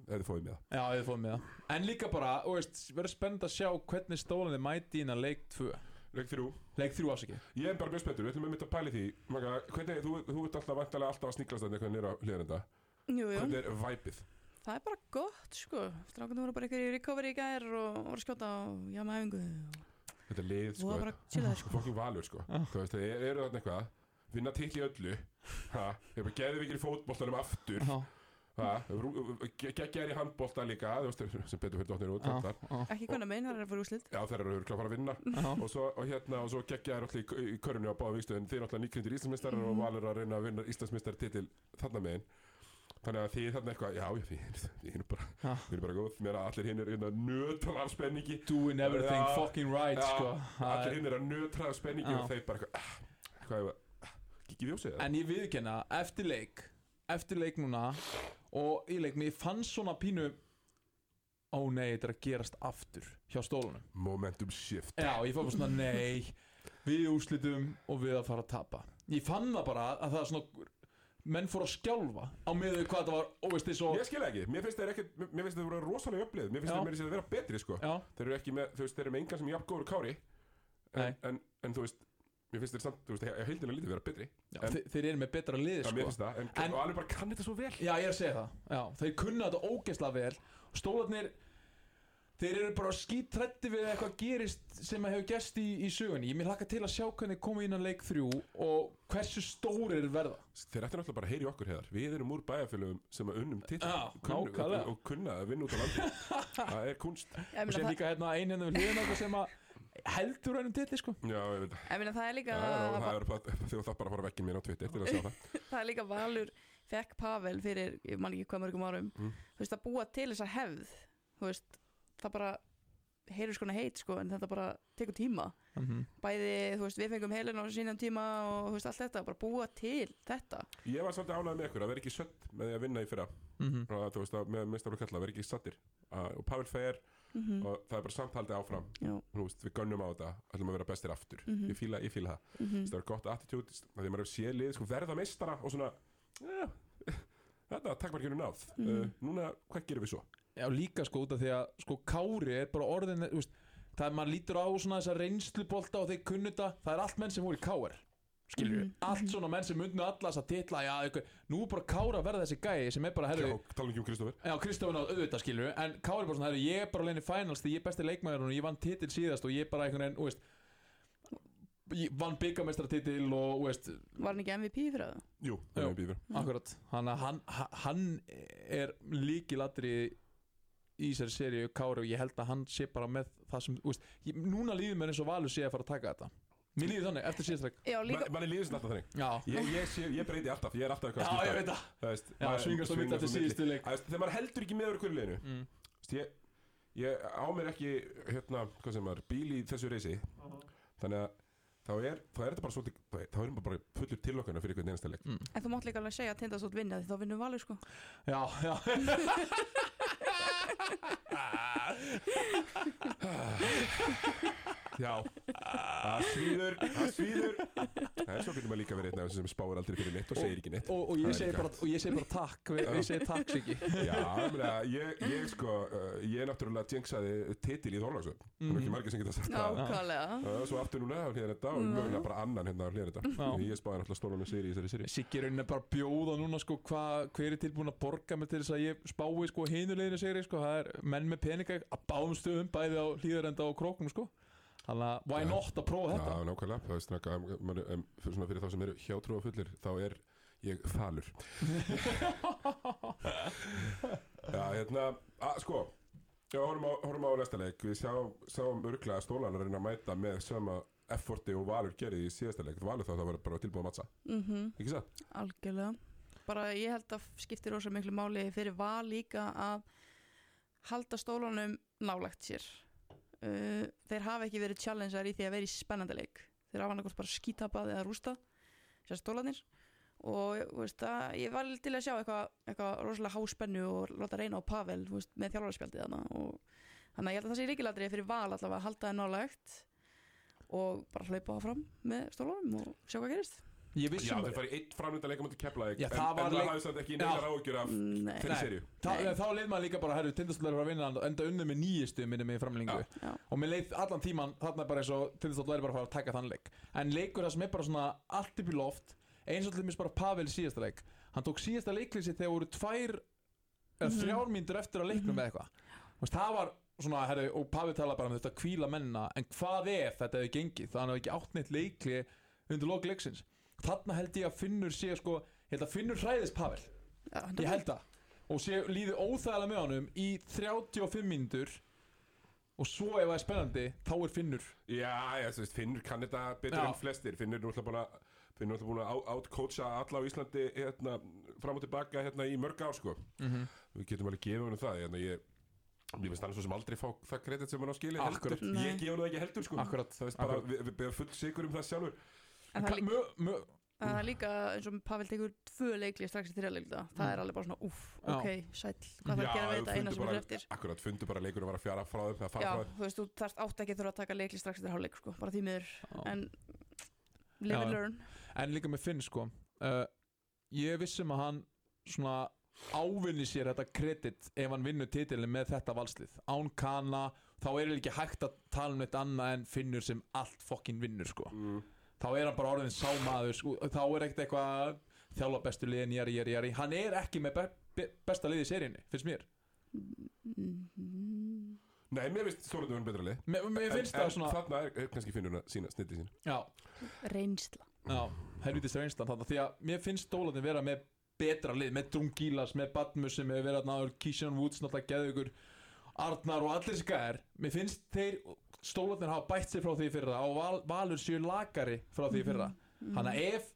Eða þið fóðið með það. Já, ég fóð með það. En líka bara, þú veist, verður spennt að sjá hvernig stólanði mæti inn að leik 2 Leik þrjú Leik 3 afsaki Ég er bara mjög spenntur, við ætlum að mynda að pæli því. Maka, hvernig, þú, þú ert alltaf vantarlega alltaf að sníklast þetta eitthvað nýra hlýðarenda Jú, jú, Hvernig er væpið? það er bara gott sko. Strákandi voru bara ykkur í recovery í gær og voru að skjóta á jamæfingu Þetta er lið, og sko. það bara chilla þér sko Fokking valur, sko. Þú veist, það eru þarna eitthvað? Vinna til í öllu? Ha, ég er bara geðið vikir í fótboltanum aftur. Já, Ha, geggjaðir í handbolta líka Þú veist, sem betur fyrir dotnir út já, þar. já, Ekki konar megin, það er að fara úrslit Já, þeir eru örugglega að fara að vinna já, og svo, og hérna, og svo geggjaðir allir í, í körunni á báða vikstöðin Þið er alltaf nýkrindir Íslandsmeistarar og Mhm. valur að reyna að vinna Íslandsmeistar titil þarna megin Þannig að þið þarna eitthvað, já, þið þið erum bara, Já. þið erum bara góð Mér að allir hinn er hérna nötra af spenningi Doing everything Já. fucking right, Já, sko Það Allir er- hinn er að nötra af spenningi Já. og þeir bara eitthvað, ah, hvað er það, kikið ljósið það? En ég viðkenna, eftir leik Eftir leik núna Og í leik, mér fann svona pínu Ó nei, þetta er að gerast aftur Hjá stólunum. Momentum shift. Já, ég fann svona, nei Við úslitum og við að fara að tapa. Ég fann það bara að það er svona menn fór að skjálfa á miður hvað það var óveist þess og Ég skil það ekki, mér finnst þeir ekki Mér finnst þeir voru rosalega upplið Mér finnst meira sér að vera betri sko. Já, Þeir eru ekki með, þú veist, þeir eru með engan sem jafn góður kári. En, en, en þú veist Mér finnst þeir samt, þú veist, ég heildina lítið vera betri. Já. En- þe þeir eru með betra lið Það mér sko. finnst það, en, En- og alveg bara kann þetta svo vel. Já, ég er að segja það. Já, þeir kunna þetta ógeðslega vel. Stólarnir Þeir eru bara skítrætti við eitthvað gerist sem að hefur gerst í, í sögunni. Ég mér hlakka til að sjá hvernig koma innan leik þrjú og hversu stórir verða. Þeir ættu náttúrulega bara að heyri okkur heiðar. Við erum úr bæjarfélögum sem að unnum til Já, nákvæmlega. og, kunna að vinna út á landi Það er kunst. Ég meina, sem það, líka hérna ein hérna við hliðina okkur sem að heldur hennum titli sko. Já, ég veit. Ég meina, það er líka það er bara, þú þarf bara að fara vekkin mér á Twitter til að sjá það. Það er líka Valur fekk Pavel fyrir, ég man ekki hvað mörgum árum. Mm. þú veist, að búa til þessa hefð þú veist, það bara heyrur skona heit, sko, en þetta bara tekur tíma. Mm -hmm. bæði, þú veist, við fengum heilin á sínum tíma og þú veist, allt þetta, bara búa til þetta. Ég var svolítið ánægð með ykkur að vera ekki sött með því að vinna í fyrra. Mhm. og þú veist að með mistar og kalla vera ekki sattir og Pavel fer mm og það er bara samtaldið áfram. Já, Þú veist, við gönnum á þetta, ætlum að vera bestir aftur. Ég, fíla, ég fíla það, mm það er gott attitude af því að maður hefur séð lið, sko, verða meistara og svona, ja, þetta takk bara ekki náð. Mhm. uh, núna, hvað gerum við svo? Já, líka sko út af því að sko Kári er bara orðin þú veist, það er maður lítur á svona þessa reynslubolta og þeir kunnuta, það er allt menn sem voru í Káir skilur Mhm, allt svona menn sem unnu alla þess að titla já, eitthvað, nú er bara Kára verða þessi gæi sem er bara, herru, Já, tala ekki um Kristoffer Já, Kristofun á auðvitað skilur En Kári er bara svona, herru, ég er bara alveg í finals Því ég er besti leikmæður og ég vann titil síðast Og ég er bara einhvern veginn, þú veist vann byggamestartitil og, þú veist Var hann ekki MVP fyrir það? Jú, það Já. er býður Akkurat. Hann, hann, hann er líkilatri í þessari seríu Kári og ég held að hann sé bara með það sem, þú veist ég, Núna líður mér eins og Valur sé að fara að taka þetta Mér líður þannig, eftir síðastræk Já, líka, manni líður þetta alltaf þannig. Já, ég, ég, sé, ég breyti alltaf, ég er alltaf eitthvað já, ég veit það. Það veist, Já, svingast á milli eftir síðustu leik. Það veist, Þegar maður heldur ekki með öðru hverju liðinu mm. veist, ég, ég á mér ekki hérna, hvað sem maður, bíl í þessu reysi. Þannig að þá er, þá er þetta bara svolítið þá er- erum við bara fullur tilokkunar fyrir einhvern einasta leik. Mm. en þú mátt líka alveg segja að Tindastótt vinna því þá vinnur Valur, sko. Já, já Já, það svíður, það svíður. En svo getur maður líka verið einn af þessum sem spáir aldrei fyrir neitt og segir ekki neitt. Og, og, ég er segi bara, og ég segi bara takk við- Ég segi takk, Siggi. Já, ég, meina, ég, ég sko, uh, ég náttúrulega jinxaði titil í Þorlagsvöld Það er ekki margir sem geta sagt það. Nákvæmlega. Uh, Svo aftur núna hlýðan þetta og Mm. mögulega bara annan hérna hlýðan þetta. Ég spáði náttúrulega stólunum sér í þessari séri Siggi er rauninni bara bjóða núna sko hva, hver er tilbúin að borga mig til þess að ég spái sko hinuleginu segri sko. Það er menn með peninga að báðum stöðum bæði á hlýðarenda og króknum sko þannig að why not að prófa þetta? Já, nákvæmlega, það veist náttúrulega um, fyrir, þá sem eru hjátrúa fullir þá er ég falur. Já, hérna, að, sko Já, horfum á, horfum á næsta leik. Við sáum örglega að stólan að reyna að mæta með sama efforti og Valur gerði í síðasta leik. Valur þá það var bara tilbúið að mattsa mm Ekki satt? Algjörlega. Bara ég held að skiptir rosa miklu máli fyrir val líka að halda stólunum nálægt sér uh, Þeir hafa ekki verið challengear í því að vera í spennandi leik. Þeir hafa annarkvæmt bara skítapað eða rústa sér stólanir og veist, að, ég var til að sjá eitthvað eitthva rosalega háspennu og láta reyna á Pavel veist, með þjálfarspjaldið þannig að ég held að það sé ríkilatri fyrir val allavega að halda þeim nálægt og bara hlaupa áfram með stólunum og sjá hvað gerist Ég Já, vissum þeir farið eitt framlunda leikum til Keflavík Já, en, það það hafði samt ekki Já. neinar áhugjur af þeirri Nei. serju Þá, leið maður líka bara, herru, tindastóll er að vinna og enda unnið með nýjistu minni með. Já. og mér leið allan tíman þarna er bara eins og tindastóll væri bara að fara að taka þann leik en leikur það sem er bara svona allt upp í loft eins og til dæmis bara Pavel síðasta leik hann tók síðasta leiklið sitt þegar voru tvær eða Mhm. þrjár mínútur eftir að leiknum Mhm. með eitthvað það var svona, herru, og Pavel tala bara um þetta kvíla mennina, en hvað ef þetta hefði gengið, þannig að hann hefði ekki átt neitt leikli undir lok leiksins þarna held ég að Finnur sé sko ég að Finnur hræðist Pavel Já, Ég held það Og sé líði óþægilega með honum í 35 mínútur Og svo ef það er spennandi Þá er Finnur Já, já, þú veist, Finnur kann þetta betur Já. en flestir Finnur er náttúrulega búin að Finnur er búin að outcoacha alla á Íslandi hérna, fram og tilbaka hérna í mörg ár sko. mm Við getum alveg gefið honum það hérna, ég, ég finnst hann svo sem aldrei fá það kredit sem hann á skili Akkurat. heldur Ég Nei. gef hann það ekki heldur sko. Akkurat, Það veist bara, akkurat. við, við beðum full sigur um það sjálfur En það er líka, mö, það er líka eins og Pavel tekur tvö leikli strax í þrjáleikta Það er alveg bara svona, Já. ok, sæll Hvað þarf að gera við þetta eina sem er eftir Akkurat, fundu bara leikur að vara að fjara frá þeim að fara Já, frá þeim þú veist, þú þarft átt ekki að þurfa að taka leikli strax eftir hálfleik sko, bara því miður Já. En live and Já. learn En líka með Finn sko uh, ég vissum að hann svona ávinni sér þetta kredit ef hann vinnur titilin með þetta valslið án kana, þá er ekki hægt að tala um eitt annað en finnur sem allt fokkin vinnur sko mm. Þá er hann bara orðin sámaður sko, þá er ekkert eitthvað að þjálfa bestu liðin jari, jari, jari. Hann er ekki með be be besta liði í seríunni finnst mér. Nei, mér finnst Þórundur verið betra lið. Mér, mér finnst en, það svona En þarna er, er kannski finnur að sína snitti sín já, Reynsla. Já, helvítist reynslan þannig því að mér finnst stólatin vera með betra lið, með Drungilas, með Badmus sem hefur verið að náður, Kísjan Woods náttúrulega geðugur, Arnar og allir gæðir mér finnst þeir stólatin hafa bætt sér frá því í fyrra og val, Valur séu lagari frá því í fyrra. Þannig að ef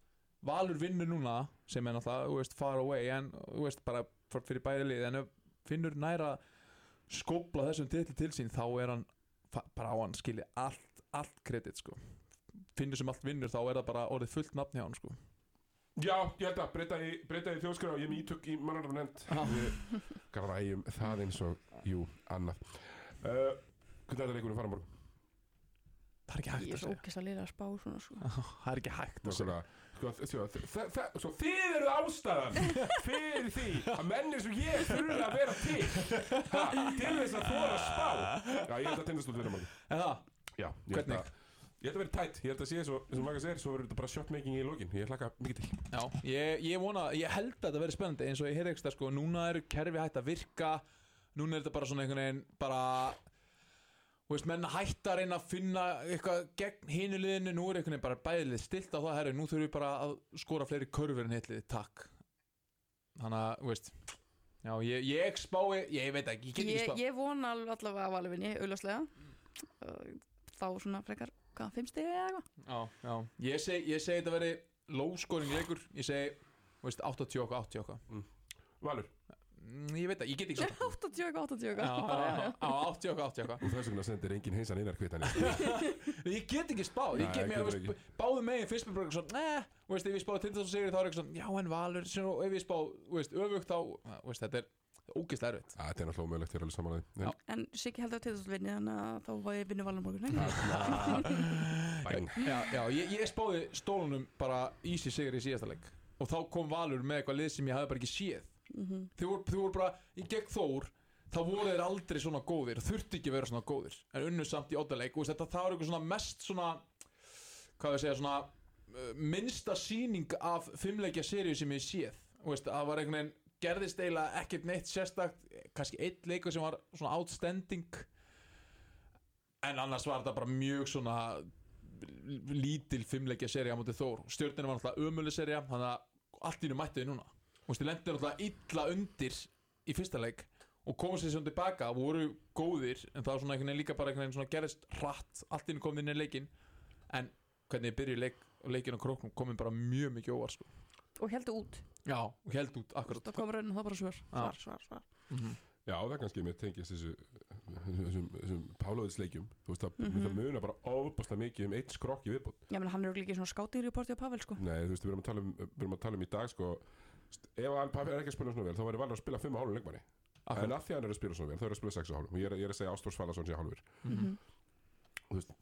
Valur vinnur núna sem er náttúrulega, þú veist, far away en, þú veist, bara fyrir bæði lið en ef finnur næra skópla þessum titli til sín þá er hann bara á hann skilji allt, allt kredit sko. Finnur sem allt vinnur þá er það bara orðið fullt nafn hjá hann sko. Já, ég held að breyta í, í þjóðskrá Ég er með ítök í. Við græjum það eins og, jú, annað. Uh, Hvernig er þetta leikunum fara morgun? Það er ekki Ég hægt er að svo segja. ógæst að lýra að spá svona sko. það er ekki hægt að segja. sko, sko, Svo þið eru ástæðan fyrir því að menn eins og ég þurfa að vera til til þess að þóra að spá. Já, ég held að morgun en það, Já, ég held Hvernig? að Ég held að vera tætt, ég held að sé svo, eins og maður segir, svo verður þetta bara shotmaking í lokin. Ég hlaka mikið til. Já, ég, ég vona ég held að þetta verði spennandi. Eins og ég heyrði ekki sko, núna eru kerfi hægt að virka. Núna er þetta bara svona einhvern veginn bara Þú veist, menn hætta að reyna að finna eitthvað gegn hinu liðinu, nú er einhvern veginn bara bæðilið stilt á það, herri, nú þurfum við bara að skora fleiri körfur en hitlið, takk. Þannig að, þú veist, já, ég, ég spái, ég veit ekki, ég get ekki ég, spáð. ég vona alveg allavega að valvinni, auðvarslega Þá svona frekar, hvað, fimm stegi eða eitthvað? Já, já, ég segi, ég segi þetta verði low scoring leikur, ég segi, þú veist, 80 okkar, 80 okkar. Valur, Mm, Ég veit það, ég get ekki spáð. 80 eitthvað, 80 Já, eitthvað á 80 okkar, 80 okkar. og þess vegna sendir enginn heimsan einar kvitan Ég get ekki spáð, ég get mér, báðu megin fyrst með eitthvað svona, neð, þú veist, ef ég spáði Tindastóð sigri þá er eitthvað svona, já en Valur, og ef ég spáð, þú veist, öfugt þá, þú veist, þetta er ógeðslega erfitt. Þetta er náttúrulega ómögulegt, ég er alveg samanlega. En Siggi heldur að tegðast vinni Þannig að þá var ég vinni valin morgun Já, ég, ég spáði stólunum bara easy sigri í síðasta leik og þá kom Valur með eitthvað lið sem ég hafði bara ekki séð. Mhm. Þau voru, voru bara, í gegn Þór, þá voru þeir aldrei svona góðir, þurfti ekki að vera svona góðir, en unnu samt í óttaleik, og þetta það var eitthvað svona mest svona, hvað við segja, svona uh, minnsta sýning af fimmleikja seríu sem ég séð, veist, það var einhvern veginn, gerðist eiginlega ekkert neitt sérstakt, kannski eitt leikur sem var svona outstanding, en annars var þetta bara mjög svona lítil fimmleikja seríu á móti Þór, stjórnina var náttúrulega ömuleg seríu, þannig að allt í nú mættu þið núna. Þú veist, þið lendir náttúrulega illa undir í fyrsta leik og komast sér svona tilbaka voru góðir en það var svona einhvern veginn líka bara einhvern veginn svona gerist hratt allt inn komið inn í leikin en hvernig þið byrjuði leik, leikin á króknum komið bara mjög mikið óvar sko. Og heldur út. Já, og held út akkurat. Það kom raun og það bara svör. Svar, svar, svar. Mm Já, það er kannski mér tengist þessu þessum, þessum Pálaðisleikjum Þú veist, það, Mhm. það munar bara ofbáslega mikið um eitt skrokk í viðbót. Já, menn hann er líka í svona skáting reporti á Pavel sko. Nei, þú veist, við erum að tala um, við erum að tala um í dag sko, ef að Papi er ekki að spila svona vel þá væri valur að spila 5 og hálfum leikmanni. En akkurat að því að hann er að spila svona vel, þá er að spila 6 og hálfum. Og ég er, ég er að segja Ástórs Fallason sé hálfur. Þú veist,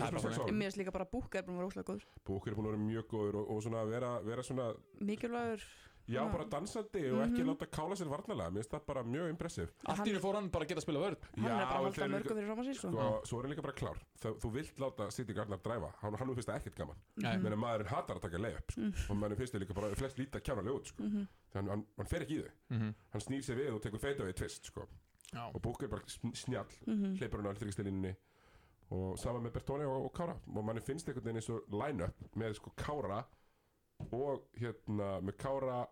bara 6 og hálfum. Mér finnst líka bara búka er búin að vera óslega góður. Búkur er búin að vera mjög góður og, og svona vera, vera svona, Mikilvægur já, bara dansandi og ekki Mhm. láta kála sér varnalega mér finnst það bara mjög impressiv allt í nú fór hann bara að geta að spila vörð Hann er bara að halda mörgum fyrir fram að sín sko sko, svo er hann líka bara klár Þau, þú vilt láta City Gardner dræfa hann, hann finnst það ekkert gaman Nei. Mhm. menn maðurinn hatar að taka leið sko. og mannum finnst það líka bara flest lítið að kjána leið út sko. Mhm. þannig hann, hann, hann fer ekki í þau Mhm. hann snýr sér við og tekur feita við tvist sko. já, og Búkur er bara sn- snjall Mhm. hleypur hann á þryggstilinni og saman með Bertone og, og Kára og manni finnst einhvern veginn eins og line-up með sko Kára og hérna með Kára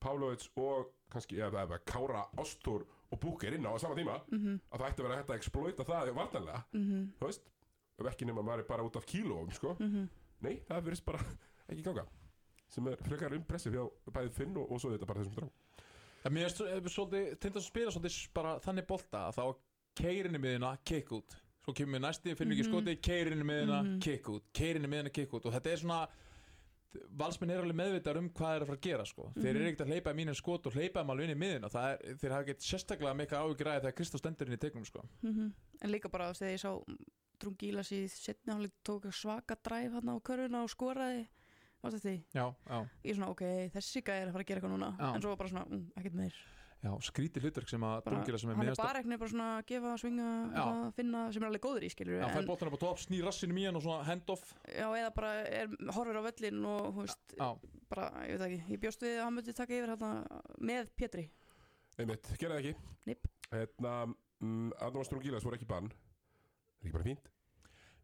Pavlovic og kannski eða, eða Kára, Ástór og Búker inn á á sama tíma Mhm. að það ætti að vera hægt að exploita það vartanlega, Mhm. þú veist ekki nema maður er bara út af kílóum sko. Mhm. nei, það verðist bara ekki ganga sem er frekar impressiv hjá bæði Finn og, og svo þetta bara þessum strá En mér finnst eh, svolítið, tindast að spila svolítið bara þannig bolta að þá keirinni miðina, kick út svo kemur næsti, finnur ekki Mhm. skoti keirinni miðina, kick út keirinni miðina, kick út og þetta er svona valsmenn er alveg meðvitað um hvað er að fara að gera sko. þeir eru Mhm. ekkert að hleypa í mínum skot og hleypa þeim alveg inn í miðina það er, þeir hafa ekkert sérstaklega mikið áhugræði þegar Kristó stendur inn í tegnum sko. Mhm. En líka bara þegar ég sá Drungilas í setni áleik tók svaka dræf hann á körfuna og skoraði varst þetta því Já, já, ég er svona ok, þessi gæði er að fara að gera eitthvað núna Já. en svo bara svona, mm, ekkert meir já, skrítið hlutverk sem að Drungila sem er hann er meðast bara ekkert bara svona að gefa, svinga að finna, sem er alveg góður í skilur Já, fær bóttan upp á topp, snýr rassinum í hann og svona hand-off já, eða bara er, horfir á völlin og þú veist, Já, bara, ég veit ekki ég bjóst við að hann myndi taka yfir hérna með Pétri. Einmitt, gera það ekki. Nipp. Hérna, mm, Adam Strungilas voru ekki bann. Það er ekki bara fínt?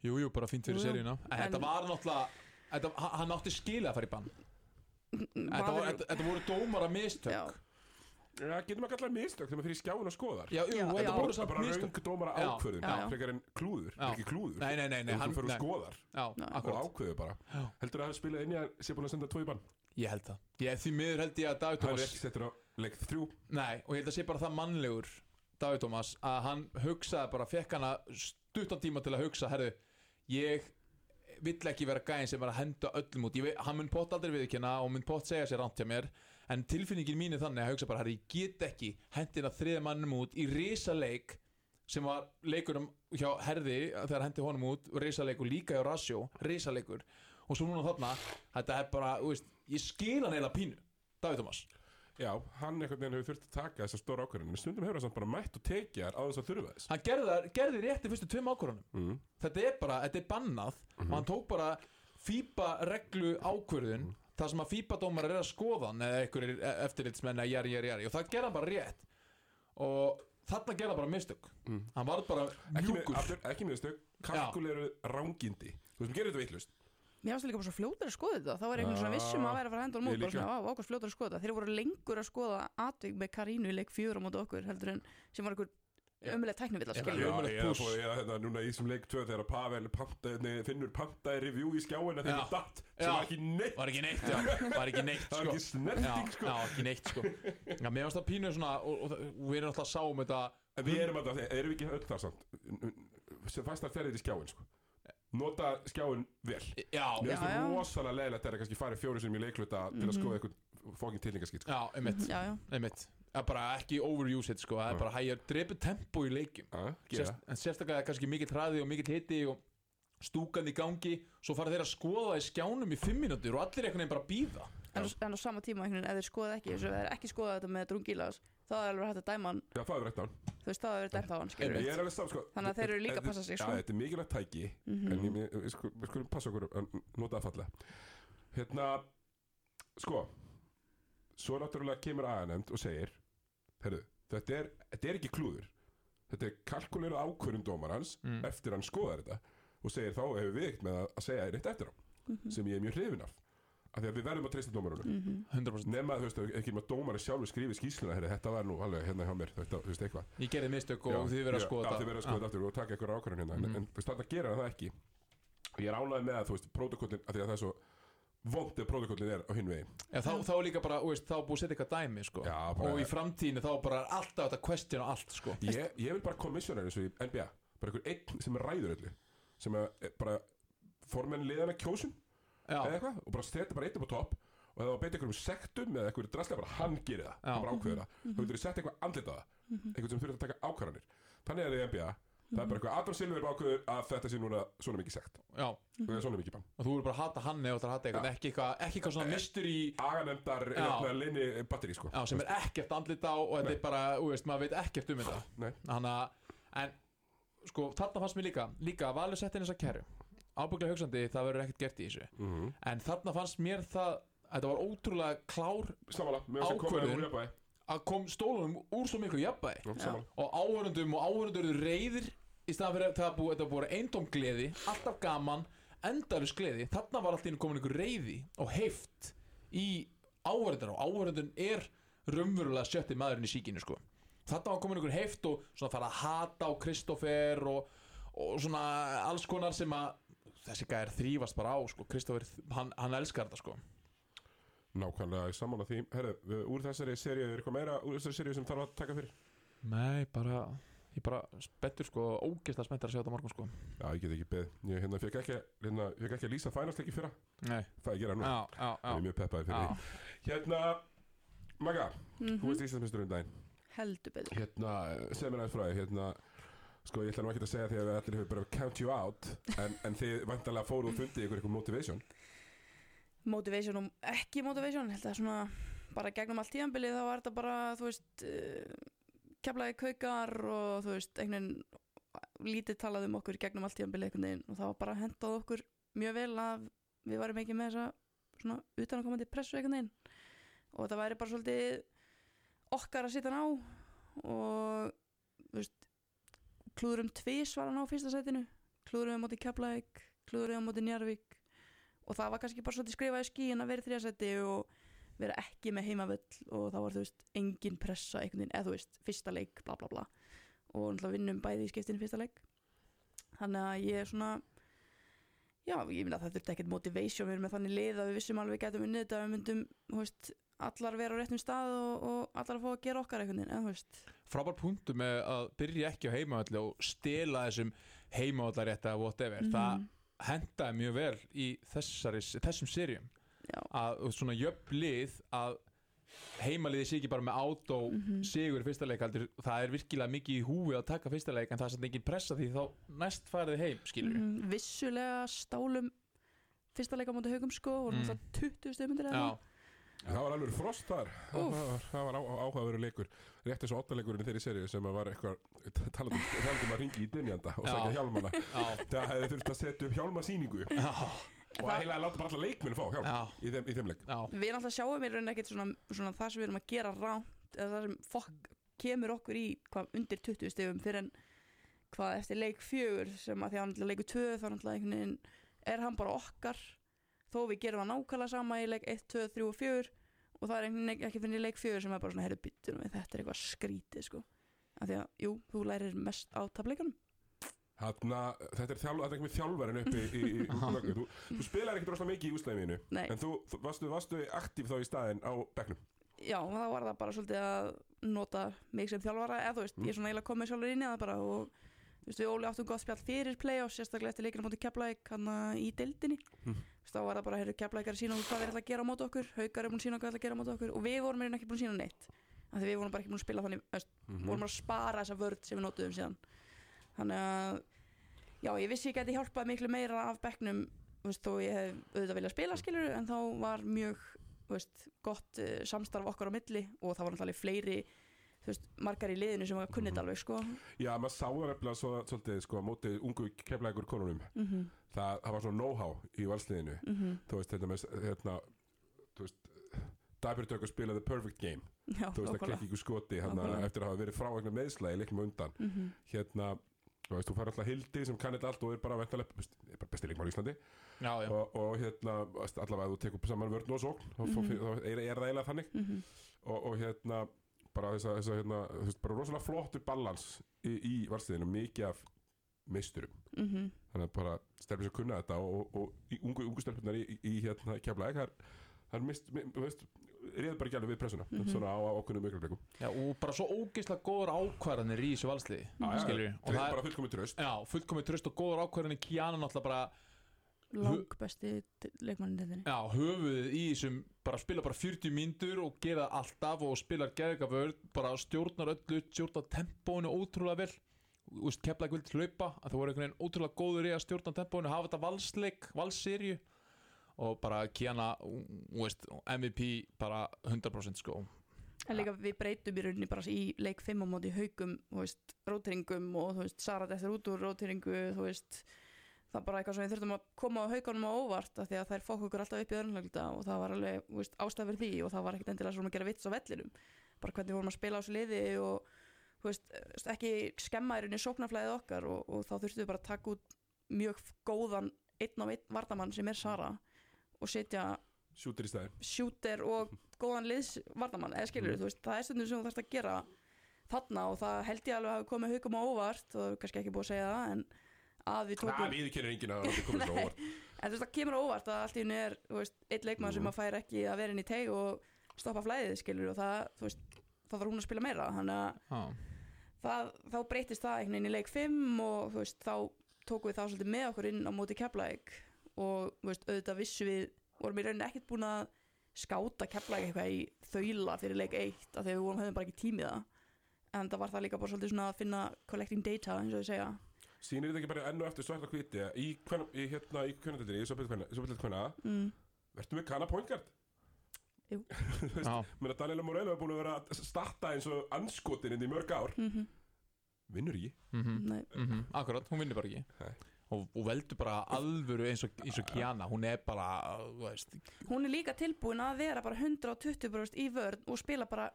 Jú, jú, bara fínt fyrir Jú, seríuna. En, En- þetta var náttúrulega þetta, hann- átti skilið að fara í bann. Þetta, voru dómara mistök Já. Já, getur maður kallar mistök þegar maður fyrir skjáin og skoðar? Já, jú, Já, þetta já. voru bara, samt bara mistök. raung dómara Já, ákvörðun frekar en klúður, Já. ekki klúður. Nei, nei, nei, nei, hann, fyrir skoðar. Og ákveður bara. Já. heldur að það spila inn í að sé búin að senda tvo í bann? Ég held það. Ég, Því miður held ég að David hann er Thomas ekki settur á leik þrjú. Nei, og ég held að sé bara það mannlegur David Thomas að hann hugsaði bara fekk hana stuttan tíma til að hugsa herðu, ég vill ekki vera gæðin sem er að henda öllum út. Ég veit, hann mun pott aldrei viðkynna og mun pott segja sér ránt hjá mér en tilfinningin mín er þannig að hugsa bara ég get ekki hendina þriða mannum út í risaleik sem var leikurum hjá herði þegar hendi honum út risaleikur líka hjá Rasjó risaleikur og svo núna þarna þetta er bara, veist, ég skil hann eila pínu. David Thomas. Já, hann einhvern veginn hefur þurft að taka þessa stóra ákvörðun en stundum hefur hann bara mætt og tekið þær á þess að þurfa þess. Hann gerði, gerði rétt í fyrstu tveim ákvörðunum. Mm. þetta er bara, þetta er bannað og hann tók bara FIBA reglu ákvörðun það sem að FIBA dómar er að skoða hann eða einhverjir eftirlitsmenn eða jari, jari, jari og það gerði hann bara rétt. Og þarna gerði hann bara mistök. Mm. hann var bara ekki, mjúkur ekki með stök kalkuleru rángindi. Þú veist, gerir þetta veitlust Mér finnst það líka bara svo fljótar að skoða þetta. Þá var einhvern svona vissum að vera að fara að henda út bara líka. svona, á, ákvæmst fljótar að skoða þetta. Þeir voru lengur að skoða atvik með Karínu í leik á móti okkur heldur en sem var einhver ömuleg tæknivill að Já, skilja Já, ömurlegt eða, púss. fór, eða hérna, núna í þessum leik 2 þegar Pavel panta, nei, finnur pantaði review í skjáin að þeim Já. er datt sem Já. var ekki neitt var ekki neitt, já, var ekki neitt það var sko. ekki snerting já, sko já, ekki neitt sko já, mér finnst það pínu svona og, og, og við erum alltaf að sá um þetta En við erum alltaf, erum við ekki öll þar samt sem fæstar ferðið í skjáin sko nota skjáin vel já, Mér Já, finnst það já. rosalega leiðilegt þegar kannski farið fjóru sem í leikluta til að Mhm. skoða eitthvað fókin tilningaskýt sko. já, einmitt, Já, já, einmitt Það er bara ekki overuse it sko, það er bara hægja drepu tempo í gera. Sérst, en sérstaklega er kannski mikill hraði og mikill hiti og stúkan í gangi. Svo fara þeir að skoða það í skjánum í fimm mínútur og allir einhvern veginn bara býða en, en á sama tíma einhvern veginn ef þeir skoða ekki, að þeir ekki skoða þetta með drungilas þá er alveg hægt að dæma hann. Já, það er rétt á hann. Þú veist, þá er þetta dæmt á hann, skilur Ég er alveg saman sko. Þannig að þeir eru líka að passa sig, sko. Já, þetta er mikilvægt tæki Mhm. En við skulum, við passa okkur að nota það fallega. Hérna Sko Svo náttúrulega kemur aðenemnd og segir Herru, þetta er, þetta er ekki klúður. Þetta er kalkuleru ákvörðum dómarans Mm. Eftir hann skoðar þetta Og segir þá hefur við ekkert með að- segja neitt eftir á Mhm. Sem ég er mjög hrifin af Af því að við verðum að treysta dómarunum. Mhm. 100% Nema, þú veist, ekki með dómari sjálfur skrifi skýsluna herri, Þetta var nú alveg hérna hjá mér Þetta, þú veist, eitthvað. Ég gerði mistök og þið verða að skoða Já, þið verða að skoða þetta aftur og taka eitthvað ákvörðun hérna Mhm. en, en þú veist, þetta gera það ekki. Og ég er ánægði með að, þú veist, prótokollin að því að það er svo vond ef prótokollin er á hinn veginn. Já, þá, þá er líka bara, veist, þá er búið að setja eitthvað dæmi sko. Já, bara- og í framtíðinu þá bara alltaf þetta question og allt sko. ég, ég vil bara kommissioner eins og í NBA bara einhver einn sem ræður öllu. Sem að eh, bara formenn liðana kjósun eða eitthvað og bara setja bara einn upp á topp. Og það var beint einhverjum sektum eða einhverjum draslega bara hann gerir það, bara ákveður það. Þú getur sett eitthvað andlit á það. Einhvern sem þurfir að taka ákvarðanir. Þannig er það í NBA það er bara eitthvað Adam Silver ákveður að þetta sé núna svona mikið sekt. Já, og er svona mikið bann. Þú verður bara að hata hann eða hata eitthvað, ekki eitthvað, ekki eitthvað svona mystery aganemdar hérna, linni batteri sko. Já, sem er ekkert andlit á og þetta er bara, þú veist, maður veit ekkert um þetta. Að, en sko, þarna fannst mér líka, líka valið sett inn þessa kæru. Ábygglega hugsandi, það verður ekkert gert í þessu. Mm en þarna fannst mér það þetta var ótrúlega klár þess að kom stólunum úr svo miklu jafnbæði og áhörundum og áhörundur reyðir í staðan fyrir að það búið, þetta búið eindóm gleði alltaf gaman, endarus gleði þarna var alltaf komin einhver reyði og heift í áhörundar og áhörundun er raunverulega sjötti maðurinn í síkinu sko. Þarna var komin einhver heift og svona fara að hata á Kristoffer og, og svona alls konar sem að þessi gæðir þrýfast bara á sko. Kristoffer, hann, hann elskar þetta sko. Nákvæmlega samanlega því. Herðu, við- úr þessari seríu er eitthvað meira úr þessari seríu sem þarf að taka fyrir? Nei, bara ég bara spettur sko, ógeðslega spenntur að sjá þetta morgun sko. Já, ég get ekki beð Ég hérna, fekk ekki, hérna, fekk ekki að lýsa fænastleiki fyrra. Nei, Það er að gera nú já, já, Ég er já, mjög peppaði fyrir já. því. Hérna, Magga, þú Mhm. veist Íslandsmyndsturinn daginn. Heldur betur. Hérna, segð mér aðeins frá því Hérna, sko, ég ætla nú ekki að segja því að við allir hefur bara count you out En, en þið vantarlega fóru og fundið ykkur eitthvað motivation. Motivation og ekki motivation ég held að svona bara gegnum allt tíðanbilið þá var þetta bara þú veist uh, keflaði kaukar og þú veist einhvern veginn lítið talað um okkur gegnum allt tíðanbilið einhvern veginn og það var bara hendað okkur mjög vel að við varum ekki með þessa svona utanakomandi pressu einhvern veginn. Og það væri bara svolítið okkar að sitja hann á og þú veist klúðurum tvís var hann á fyrsta sætinu. Klúðurum á móti Keflæk klúðurum á móti Njarvík og það var kannski bara svolítið skrifað í skíin að vera í þriðasæti og vera ekki með heimavöll og það var þú veist engin pressa einhvern veginn eða þú veist fyrsta leik bla bla bla. Og náttúrulega vinnum bæði í skiptinu fyrsta leik. Þannig að ég er svona já ég minna það þurfti ekkert motivation við erum með þannig lið að við vissum alveg getum unnið þetta við myndum þú veist allar vera á réttum stað og, og allar að fá að gera okkar einhvern veginn eða þú veist. Frábær punktu með að byrja ekki á heimavalli og stela þessum heimavallarétta eða whatever, Mhm. það hendaði mjög vel í þessari, þessum serjum já. að svona jöfn lið að heimaliði sé ekki bara með átó Mhm. sigur í fyrsta leik heldur, það er virkilega mikið í húi að taka fyrsta leik en það er samt engin pressa því þá næst farið heim skilur Mhm, vissulega stálum fyrsta leika á móti haugum sko og Mm. mm. 20 stömyndir já, Það var alveg frost þar. Það var, það var á, áhugaveru leikur. Rétt eins og ottaleikurinn í þeirri serið sem var eitthvað talandi um, að ringi í dynjanda og sækja hjálmana. Já, Það hefði þurft að setja upp hjálmasýningu já, og eiginlega láta bara alla leikmenn fá hjálm já, í þeim, í þeim leik. Já. við náttúrulega sjáum í rauninni ekkert svona, svona það sem við erum að gera ránt eða það sem fokk kemur okkur í hvað undir 20 stegum fyrir en hvað eftir leik fjögur sem að því að náttúrulega leiku 2 þá veginn er hann bara okkar. Þó við gerum það nákvæmlega sama í leik 1, 2, 3 og 4 og það er einhvern veginn ekki fyrir leik fjögur sem er bara svona herru byttur við þetta er eitthvað skrítið sko. Af því að jú, þú lærir mest á tableikanum Hanna, þetta er þjálf, þetta er ekki með þjálfærin uppi í, í, í, þú, þú spilar ekkert rosalega mikið í úslæðinu en þú, þú varstu, varstu aktív þá í staðinn á bekknum já, og þá var það bara svolítið að nota mig sem þjálfara eða þú veist, Mm. ég er svona eiginlega komið sjálfur inn í það bara og þú veist, við Óli áttum gott spjall fyrir play-offs, sérstaklega eftir leikina móti Keflæk hann í deildinni Mm. þá var það bara, heyrðu, Keflækar að sína okkur hvað við erum að gera á móti okkur, Haukar er búin að sína okkur hvað að og við búin að af því við vorum bara ekki búin að spila þannig veist, Mhm. vorum bara að spara þessa vörð sem við notuðum síðan þannig að já, ég vissi ég geti hjálpað miklu meira af bekknum þú veist, þó ég hef auðvitað viljað spila skilur en þá var mjög veist, gott uh, samstarf okkar á milli og það var náttúrulega fleiri þú veist, margar í liðinu sem var kunnit Mhm. alveg sko. Já, maður sá það nefnilega svo, svolítið sko, á móti ungu keflækur konunum mm -hmm, það, það var svona know-how í valsliðinu. Mm þú veist, þetta með hérna, þú veist Dabirtök að spila the perfect game. Já, þú veist, að klikka ykkur skoti Nákvæmlega. eftir að hafa verið frá í leiknum á undan. Mm -hmm. hérna, þú veist, þú fær alltaf Hildi sem kann þetta allt og er bara er besti leikmar í Íslandi já, já. og, og hérna, allavega þú tekur saman vörn og sókn þá mm -hmm. er, er það eiginlega þannig mhm. og, og hérna, bara þess að, þess að hérna, þú veist, bara rosalega flottur balans í, í valsliðinu, mikið af meisturum mhm. þannig að bara stelpur sem kunna þetta og, og, ungu, ungu stelpunar í, í, í hérna keflaðið það er, það er mist, mi- þú veist reyður bara ekki alveg við pressuna. Mhm. svona á ákveðnum augnableikum já og bara svo ógeðslega góður ákvarðanir í þessu valsliði. Skilur og það er bara fullkomið tröst Já, fullkomið tröst og góður ákvarðanir. Kiana náttúrulega bara lang besti leikmannin þetta Já, höfuðið í þessum bara spila bara 40 mínútur og gera það alltaf og spilar geðgaförð bara stjórnar öllu, stjórnar tempóinu ótrúlega vel. Ekki vildi hlaupa að það voru einhvern veginn ótrúlega góður í að stjórna tempóinu hafa þetta valsleik, valsserju og bara Kiana veist, MVP bara 100% sko. En líka við breytum í rauninni bara í leik 5 á móti haugum, rótiringum og þú veist, Sara eftir út úr rótiringu, þú veist, það er bara eitthvað sem við þurftum að koma á haugunum á óvart af því að þær fók okkur alltaf upp í öðrunleglita og það var alveg, þú veist, ástæð fyrir því og það var ekkert endilega svona að gera vits á vellinum, bara hvernig vorum að spila á þessu liði og, veist, ekki skemma í rauninni sóknarflæðið okkar og, og þá þurftum við bara að taka út mjög góðan einn á einn vardamann sem er Sara og setja stæðin shooter og góðan liðs vardamann, eða skilur Mm. þú veist, það er stundum sem þú þarfst að gera þarna og það held ég alveg að hafa komið haugum á óvart og það kannski ekki búið að segja það en að við það tókum við kynir enginn að það komið svo Nei. óvart en þú veist, það kemur á óvart að allt í henni er eitt leikmann sem Mhm. að fær ekki að vera inn í teig og stoppa flæðið skilur og það, veist, þá þarf hún að spila meira þannig að Já, það, þá breytist það einhvern veginn í leik 5 og veist, þá tókum við það svolítið með okkur inn á móti Keflæk og þú veist, auðvitað vissu við vorum í rauninni ekkert búin að skáta Keflæk eitthvað í þaula fyrir leik 1 af því að við vorum höfum bara ekki tímið það. En það var það líka bara svolítið svona að finna collecting data eins og þau segja. Sýnir þetta ekki bara enn og eftir svart og hviti í, hvern, í hérna í kvennadildinni í byrðið hvenna mm, verður með kanna point guard? Jú. Mér að Daniela Moreno er búin að vera að starta eins og anskotin inn í mörg ár. Mm Vinnur ekki? Mhm. Nei, mm akkurat, hún vinnur bara ekki. Nei. Og, og veldur bara alvöru eins og, eins og Kiana hún er bara, þú veist hún er líka tilbúin að vera bara 120% í vörn og spila bara,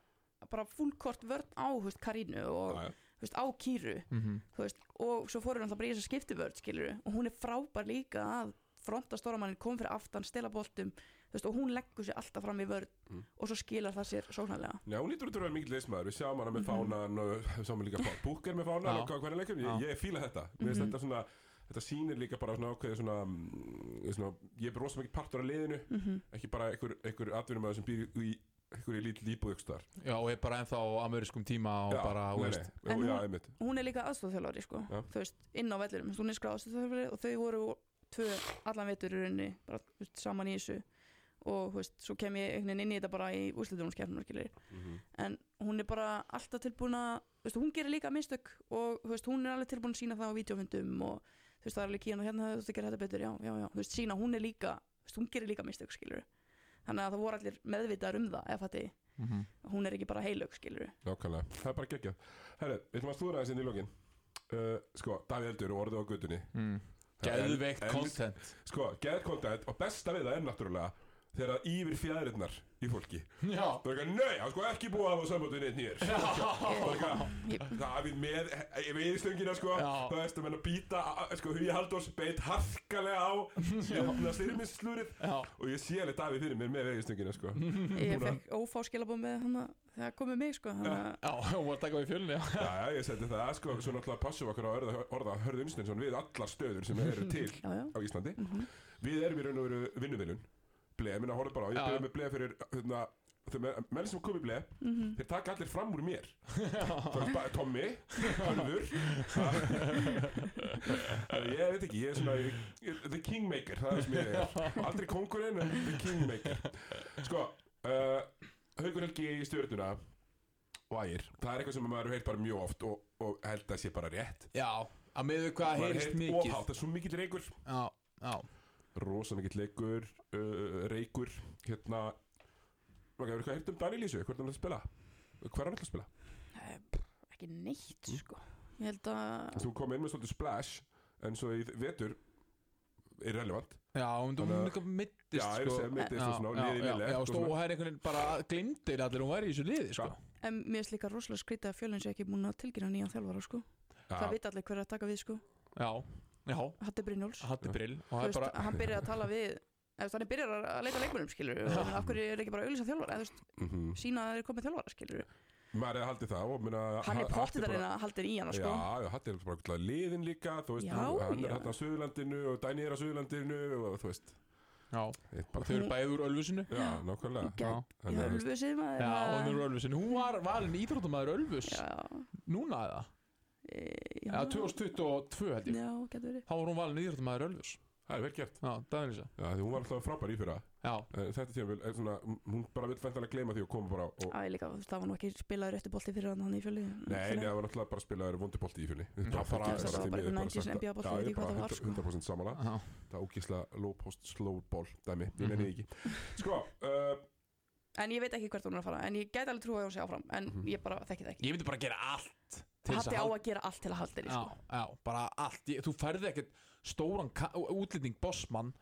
bara fullkort vörn á veist, Karínu og Já, já. veist, á Kýru mm veist, og svo fórum við alltaf bara í þess að skipti vörn skilur og hún er frábær líka að fronta stóramannin, kom fyrir aftan, stela veist, og hún leggur sér alltaf fram í vörn Mm. og svo skilar það sér sóknarlega Já, hún lítur út að vera mikill leismæður, við sjáum hana með Mhm. fánan og við sjáum líka búker með fánan og hvernig leikum, ég, ég fíla þetta finnst Mhm. þetta svona, þetta sýnir líka bara svona ákveðið svona, mm, svona ég er rosa mikið partur af liðinu, mm ekki bara einhver, einhver atvinnumæður sem býr í einhverju lítið líbúðugstar Já, og er bara ennþá á amerískum tíma og bara, þú veist. nei, En nei, já, hún- einmitt. hún er líka aðstofþjálfari sko, Já. þú veist, inn á vellinum hún er skráð aðstofþjálfari og þau voru tvö allan vetur í rauninni bara, þú veist, saman í þessu. Og þú veist, svo kem ég einhvern veginn inn í þetta bara í úrslitunumskeppnum skilur Mhm. en hún er bara alltaf tilbúin að hún gerir líka mistök og þú veist, hún er alveg tilbúin að sína það á videofundum og þú veist, það er alveg kíðan og hérna þú veist, að gera þetta betur, já, já, já, þú veist, sína hún er líka þú veist, hún gerir líka mistök, skilur þannig að það voru allir meðvitaðar um það ef þetta, mm hún er ekki bara heilög, skilur Nákvæmlega, það er bara geggjað. Herre, við ætlum að slúra þessi inn í lokin. Uh, Sko, Davíð Eldur og orðið á guttunni mm. Það er Geðveikt en- content. Sko, geðt content og besta við það er náttúrulega þegar það yfir fjæðirinnar í fólki. Já, Það er eitthvað, nei, hann sko ekki búið að hafa samband við neitt nýr Það er það er við með við stöngina sko, Já. það veist að menna býta sko, Hugi Halldórs beit harkalega á hérna styrmislúrið já. Og ég sé alveg Davíð fyrir mér með vegistöngina sko. Ég fekk ófá skilabóð með hann þegar komið mig, sko að Já, hún var að taka við fjölunni, já. Já, já, ég seti það sko, svo náttúrulega passum okkur á orða, orða Hörð Unstensson við allar stöður sem eru til já, já, á Íslandi. Mhm, Við erum í raun og veru vinnuviljun Bleið, minna horfðu bara á, ég byrði með bleið fyrir hérna, þau menn, sem kom í bleið mhm. þeir taka allir fram úr mér. Það er bara Tommy, Hörður ég veit ekki, ég er svona ég, ég, The Kingmaker, það er sem ég er. Aldrei kongurinn, en The Kingmaker. Sko, uh, Haukur Helgi í stjórnuna og ægir, það er eitthvað sem maður heyrt bara mjög oft og, og held að sé bara rétt. Já, að með hvað heyrt mikið. ofhátt, það er svo mikill reykur. Já, já rosa mikill leikur uh, reykur hérna maður hefur eitthvað heyrt um Daniel Lísu hvort hann er að spila? Hvað er hann að spila? Eh, pff, ekki neitt, sko. Ég held að þú kom inn með svolítið splash en svo í vetur irrelevant. Já, hún líka mittist já, ég sko. segi mittist og svona já, liði já, já, og það er einhvern veginn bara glimtir allir hún væri í þessu liði sko. en mér finnst líka rosalega skrítið að fjölinn sé ekki búin að tilkynna nýjan þjálfara, sko. Það veit allir hver er að taka við, sko. Já, Hatti Brynjóls hatti það er veist, bara hann byrjar að tala við þannig byrjar að leita leikmennum skilur og af hverju er ekki bara að auðlýsa þjálfara eða þú veist, -hmm. sína að það er komið þjálfara skilur maður hefði haldið það og minna, hann er pottið að reyna að halda í hana sko. Já, Hatti er bara eitthvað liðin líka þú veist, Já, hann, hann er hérna á Suðurlandinu og Dæni er á Suðurlandinu og þú veist. Já, og bara, þau eru bæði úr Ölfusinu. Já, nákvæmlega. Að, Ölfusið maður. Já hún er úr Ölfusinu. Hún var valin íþróttamæður Ölfus. Já, Núna eða? E, Já, 2022 held ég. Já, getur verið. Þá var hún valin íþróttamæður Ölfus. Það er vel gert. Já, Danielisa Já, því hún var alltaf frábær í fyrra. Já, En þetta tíma er svona, hún bara vil fæntalega gleyma því og koma bara og, Æ, líka, þú veist, það var nú ekki spilaður eftir bolti fyrir hann hann í fjöli Nei, nei, það var náttúrulega bara að spila þér vondibolti í Já, bara- þetta var bara einhver 90s NBA bolti, Já, ég ég hvað bara það var, 100%, sko. 100% samanlega já, Það er ógísla low post slow ball dæmi, ég Mhm. nenni því ekki. Sko, uh, en ég veit ekki hvert hún er að fara en ég gæti alveg trúið að hún sé áfram en Mhm. ég bara þekki það ekki. Ég myndi bara gera allt Patti á að gera allt til að halda þér sko. Já, bara allt, ég, þú færði ekkert stóran útlýtning bossmann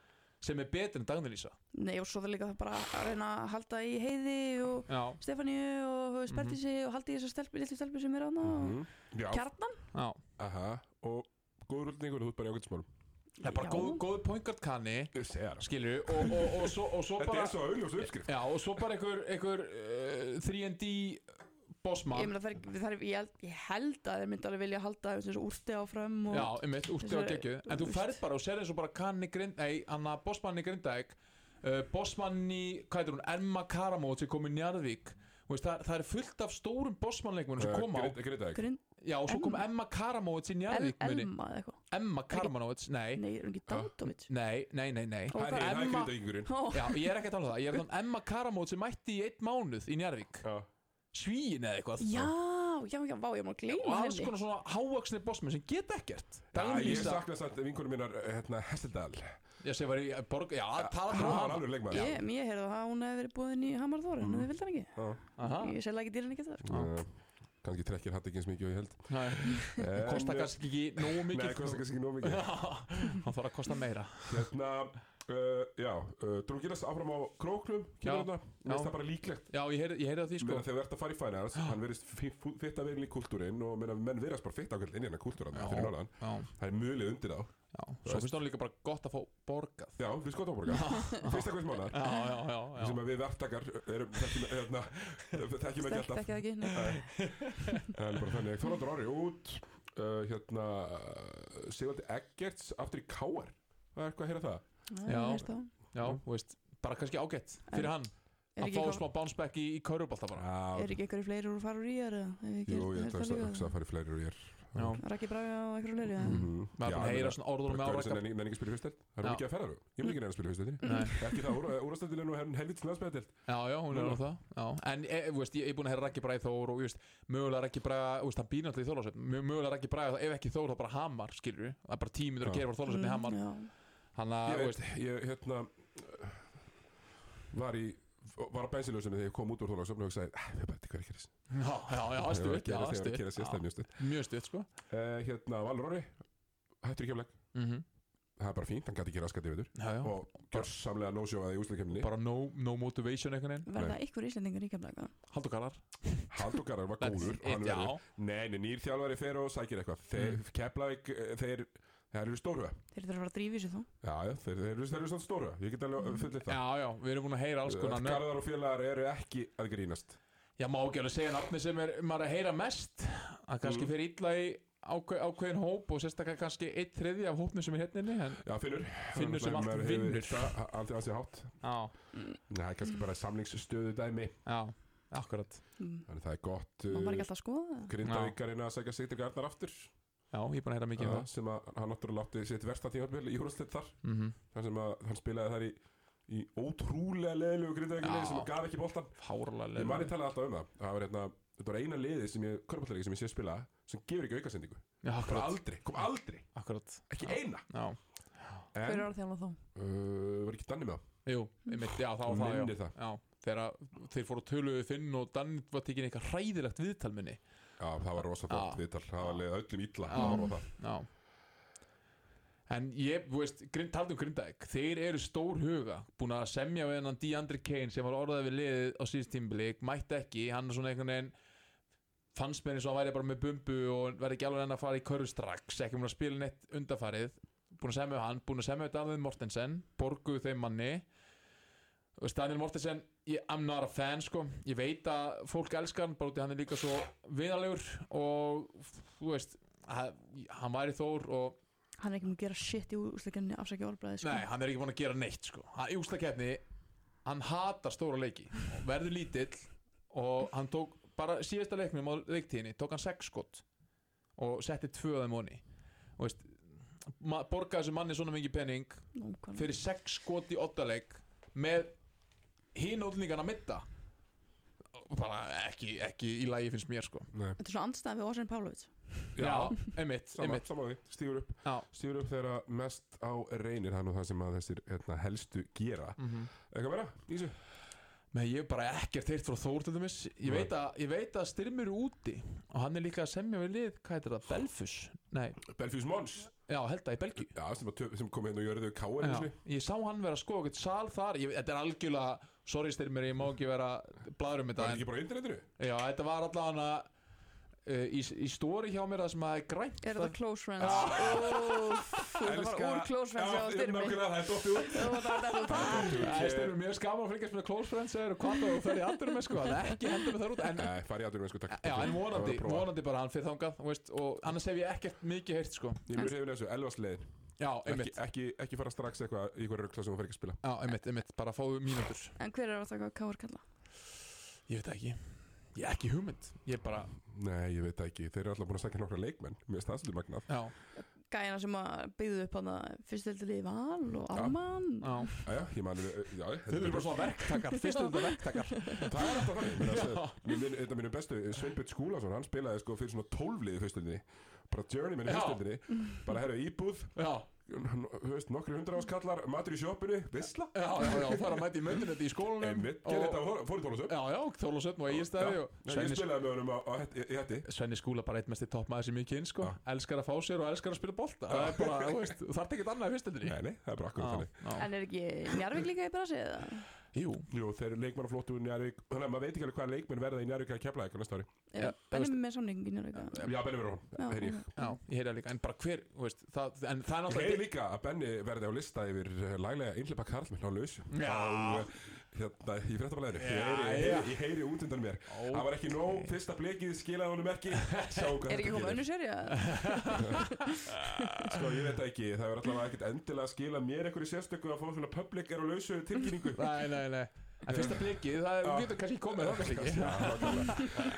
sem er betur en Dagnilísa Nei og svo það líka það bara að reyna að halda í Heiði og Já. Stefáníu og Spertísi mhm. mm -hmm. og halda í þessar lillu stelpur sem er aðna mm -hmm. Kjarnan Já. Aha, og góður útlýtningur þú er bara í ágættismálum Það er bara góð, góð pointkart kanni Skilju og, og, og, og svo bara Þetta er svo auðvitað uppskrift Já og svo bara einhver 3&D bósmann ég, þar, þar, ég, ég held að þeir myndi alveg vilja halda úrsteg áfram og, já, einmitt, úrsteg á gegju en þú ferð bara og sér eins og bara kanni grind ei, hann að bósmann í grindæk uh, bósmann í, hvað heitir hún, Emma Karamóð sem kom í Njarðvík. Veist, það, það er fullt af stórum bósmannleikunum sem uh, kom á uh, grindæk grind, já, og svo kom Emma, Emma Karamóðs í Njarðvík El, Emma eða eitthvað? Emma Karamanovic, nei. Nei, er hún ekki uh, Dautovic? Nei, nei, nei, nei. Það er Emma Já, ég er ekki að tala um það. Ég er þannig um Emma Karamovic sem mætti í eitt mánuð í Njarvík Já. Svíin eða eitthvað Já, já, já, vá, ég má og gleyma alls henni. konar svona hávaksni bossmenn sem geta ekkert. Já, ég sakna samt vinkunum minnar hérna, Hesseldal Ég sé var í borg, já, tala um hann. alveg leikmaður. Ég, ég heyrði að hún hefði verið búin í Hamar Þór en Mhm. þið vildi hann ekki. Já. Aha, Ég selði ekki dýrin ekki það sko. Já. Eh, kannski trekkir hatt ekki eins mikið og ég held. Nei, En, kosta eh, kannski ekki nógu mikið. Nei, kostar kannski ekki nóg mikið. Hann þarf að kosta meira. Hérna, uh, já, uh, Drungilas áfram á króknum Já. finnst það bara líklegt. Já, ég heyrði ég heyrði af því sko. Meina, þegar þú ert að fara í finals, hann verðist fitta vel í kúltúrin og meina, menn verðast bara fitta ákveð inn í fyrir norðan, Já, það er mjög undir þá. Já, svo finnst hann líka bara gott að fá borgað. Já, við skoðum áborga, fyrsta hvers mánar Já, já, já, já. sem að við þekkjum hérna, þekkjum ekki alltaf. það ekki. Það er þannig, Þorvaldur Orri út. Uh, hérna Sigvaldi Eggerts aftur í Káar Það er eitthvað að heyra það Já, Já. veist það. Veist, bara kannski ágætt fyrir hann Er að fá smá bounce back í, í kaurubalta bara. Er ekki eitthvað fleiri úr að fara úr í er Jú, ég ætla að hugsa að fara í fleiri og ég er Rækki Braga og eitthvað fleiri Mhm. maður er búin að heyra svona orðunum með árækka nenni nenni ekki að spila í fyrstel Það Já. mikið að ferða Ég vil ekki nenni að spila í fyrstel Nei, Ekki það, úrastættil er nú helvits landsbæðil já, já, hún er á það. En e, þú veist, ég er búin að heyra Raggi Bræði Þór og ég veist, mögulega Raggi Bræði þú veist, hann býr náttúrulega í Þórlásöfn mögulega Raggi Bræði, ef ekki Þór, þá bara Hamar skilur við, það er bara tímið að Já. gera bara Þórlásöfn í Hamar Já. hann Ég veit, veist, ég hérna Var í Var á bensinljósinu þegar ég kom út úr þólagsöfn og hugsaði, "Ah, við bara til hverju gerist já, já, já, stutt já, Þegar að stutt, gera sér já, stæð mjög stutt sko. Uh, Hérna, Valur Orri Hættur í kemleik Mhm. Það er bara fínt, hann gæti ekki já, já, Og gjörsamlega no-sjóaði í úsleikemni bara no, no motivation veginn? Verða ykkur íslendingar í kemlaga Haldur Garðar. Haldur Garðar var góður Nei, nei, nýr þjálfari fer og sækir eitthvað. Þeir, Mm. Þeir Þeir eru stórhuga þeir þurfa að fara að drífa í sig þó Já, já, þeir, þeir, eru- þeir eru svona stórhuga Ég get alveg fullið það. Já, já, við erum búin að heyra alls konar nöfn. Garðar og félagar eru ekki að grínast. Já, má ekki alveg segja nafni sem er maður að heyra mest. Að kannski Mm. fyrir illa í ákveð, ákveðin hóp og sérstaklega kannski eitt þriði af hópnum sem er hérna inni en Já, Finnur. Finnur sem allt vinnur. Það allt í hátt. Já, Nei, kannski bara samlingsstöðu dæmi. Já, akkurat. Mm. Þannig það er gott maður var uh, ekki alltaf að skoða það? Grindavíkarinn að segja sig til Garðar aftur Já, ég er búin að heyra mikið um það. sem að hann náttúrulega átti sitt versta tímabil í úrvarsleitt þar. Mm þar sem að hann spilaði þar í, í ótrúlega leðilegu Grindavíkarinn Já. sem gaf ekki Fárlega Ég manni leið talaði alltaf um það. Það var hérna, þetta var eina liði sem ég, körbáltalegi sem ég sé spila sem gefur ekki aukasendingu. Já, kom akkurat, aldrei, kom aldrei, akkurat. Ekki Já. eina. Já, hver en, er það þá? uh, var ekki Danni með það? Jú, einmitt, já, það var það, þegar þeir fóru að töluðu þinn og Dan var tekin eitthvað hræðilegt viðtal minni já, það var rosa flott Já. viðtal. Það var leið öllum illa. Já. að horfa á það. Já. En ég, þú veist, grind, taldum Grindavík. Þeir eru stór huga Búin að semja við hennan DeAndre Kane sem var orðað við liðið á síðust tímbilik Mætti ekki, hann er svona einhvern veginn fannst mér eins og hann væri bara með bumbu og verði ekki alveg enn að fara í körfu strax ekki búin að spila neitt undarfarið búin að semja við hann, búin að semja við Daniel Mortensen borguðu þeim manni Daniel Mortensen ég, I'm not a fan sko ég veit að fólk elskar hann bara út í hann er líka svo viðalegur og þú veist að- hann væri þór og hann er ekki múin að gera shit í úsleikinni afsækja orðbræði sko. Nei, hann er ekki búin að gera neitt sko. hann, Í úslakefni, hann hatar stóra leiki verður lítill og hann tók bara síðasta leiknum á leiktíðinni, tók hann sex skott og setti tvö af þeim honi og veist borgaði þessu manni svona mikið penning fyrir sex skott í ottaleik með hinn útlendingan að mitta? Bara ekki, ekki í lagi finnst mér sko. Nei. þetta er svo andstæðan við Ósinn Pavlovic Já, einmitt, sama, einmitt. sama því, stígur upp. Já, stígur upp þegar mest á reynir það er nú það sem að þessir hérna, helstu gera. Mhm. Eitthvað meira, Ísu? Men ég hef bara ekkert heyrt frá Þór til dæmis. Ég veit, að, ég veit að Styrmir er úti og hann er líka að semja við lið hvað heitir það, Belfus? Nei, Belfus Mons. Já, held að í Belgíu. Já, sem, að töf, sem kom hérna og gjörðu káar já, Ég sá hann vera að skoða okkur sal þar. Ég, Þetta er algjörlega, sorry Styrmir, ég má ekki vera bladur um Það þetta er en, ekki bara internetinu? Já, þetta var allavega uh, í, í stóri hjá mér það sem að er grænt. Er þetta close friends? Ah. Þú ert bara úr close friends Já, á styrmi. nákvæmlega, það er dottið út. Þú ert bara þetta Það er Styrmir mjög skaman að fylgjast með close friends og hvað þú fer í aldur með sko, það er ekki hendur með þar út en Nei, fari í aðdurum, sko, takk. Já, en vonandi, Það var að vonandi bara hann fyrir þangað þú veist, og annars hef ég ekkert mikið heyrt sko. Ég Já, ekki, einmitt, ekki, ekki fara strax eitthvað í hverju röggla sem þú fer ekki að spila. Já, einmitt, einmitt. Bara fáðu mínútur. En hver er að taka káar kalla? Ég veit ekki, ég er ekki hugmynd. Ég er bara, Nei, ég veit ekki, þeir eru alltaf búin að sækja nokkra leikmenn. Mér finnst það svolítið magnað. Já, gæjana sem að byggðu upp hann að fyrstildili Val og Jæja, ég man, já, Þau eru bara svona verktakar, fyrstu þetta verktakar. Það er alltaf þannig Mér finnst- Mér minn- Einn af mínum bestu, Sveinbjörn Skúlason Hann spilaði sko fyrir svona tólfliði fyrstöldinni Bara journeyman í fyrstöldinni Bara herra íbúð. Já, þú veist, nokkri hundra áskallar matur í sjoppinu, visla Já, já, já, það er að mæta í möndinett í skólanum. Einmitt, gerði þetta og fór í tólusöp Já, já, Þólasöfn og Egilstæði og ég spilaði með honum á, hætti Svenni Skúla bara eitt mest í toppmaður sem ég kyn, sko. Elskar að fá sér og elskar að spila bolta. Það er bara, þú veist, þarf ekki annað í fyrstöldinni nei, nei, það er bara akkur En er ekki Njarvík líka í brasi eða? Jú, Jú, þeir eru leikmannaflottu úr Njarvík Þannig að maður veit ekki alveg hvaða leikmenn verða í Njarvík að kepla eitthvað næsta ári. Já, Benni þú með samning í Njarvík eða? Já, Benni verður hún, Já, heyri ég. Já, ég heyri það líka. En bara hver, þú veist, það, en það er Ég náttúrulega heyri líka að Benni verði á lista yfir eh, laglega einhleipa karlminn á lausu Já. Hérna, í fréttablaðinu. Ég Já, heyri, ég já. heyri, ég heyri út undan mér. Það var ekki nóg, fyrsta blekið skilaði honum ekki. Er ekki þetta komið gerir. önnu serja? Sko, ég veit ekki, það er allavega ekkert endilega að skila mér einhverju sérstöku að fá svona public er á lausu tilkynningu. Nei, nei, nei En fyrsta blikið, það getum kannski komið já,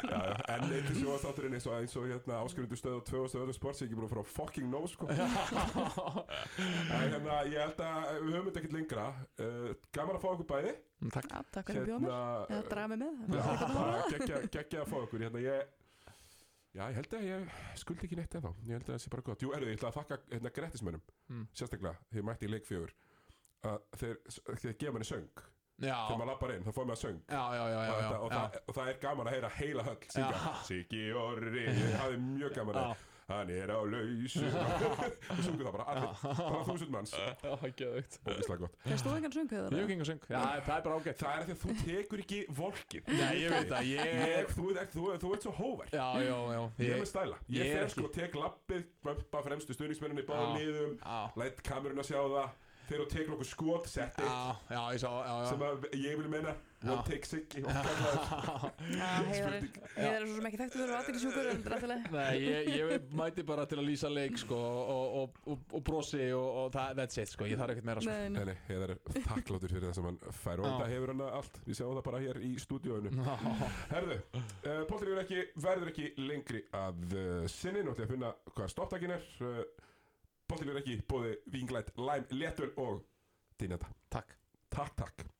já, en eitthvað sjóðastátturinn eins og, eins og hérna, áskrifendu stöð og tvö og stöðu sports ég er ekki búin að fara á fucking no sko. en hérna, ég held að við höfum þetta ekkert lengra. Uh, gaman að fá okkur bæði. Takk. Já, takk fyrir að bjóða mér Eða draga mig með geggja, geggja að fá okkur hérna, ég Já, ég held að ég skuldi ekki neitt ennþá. Ég held að það sé bara gott. Jú, erðu, ég ætla að þakka hérna, grettismönnum Mm. Sérstaklega, ég mætti í leikfjögur að þeir, þeir gefa manni söng Þegar maður lappar inn, þá fór maður söng. Já, já, já, já, og, já, þetta, og, það, og það er gaman að heyra heila höll syngja. Siggi Orri, ég hafði mjög gaman að hann er á lausu. Og sungu það bara allir, bara þúsund manns. Geðveikt. Ógislega gott. Það stóð engan söng Ég hef gengur söng. Já, það er bara ágætt. það er af því að þú tekur ekki volkin Nei, ég veit það, ég ég, þú, ert, þú, þú ert svo hóver Já, já, já. Ég er með stæla, ég, ég er fer sko og tek lappið bömpa fremstu stuðningsmenninni báðum liðum lætt kamerun að sjá það þegar þú tekur okkur skot, sett eitt já, já, ég sá, já, sem að ég vil meina Já. one take siggi heiðar er svo sem ekki þekktu aðtækisjúkur en rættilega Nei, ég, ég mæti bara til að lýsa leik sko, og, og, og, og brosi og, og það, that's it, sko, ég þarf ekkert meira sko. Nei, nei. Heiðar er þakkláttur fyrir það sem hann fær og þetta hefur hann allt, við sjáum það bara hér í stúdíóinu. Herðu, uh, verður ekki, verður ekki lengri að uh, sinni, nú ætlum ég að finna hvað stopptakin er. Uh, Póttir verður ekki bóði vinglætt, læm, léttul og dýnenda Takk. Takk, takk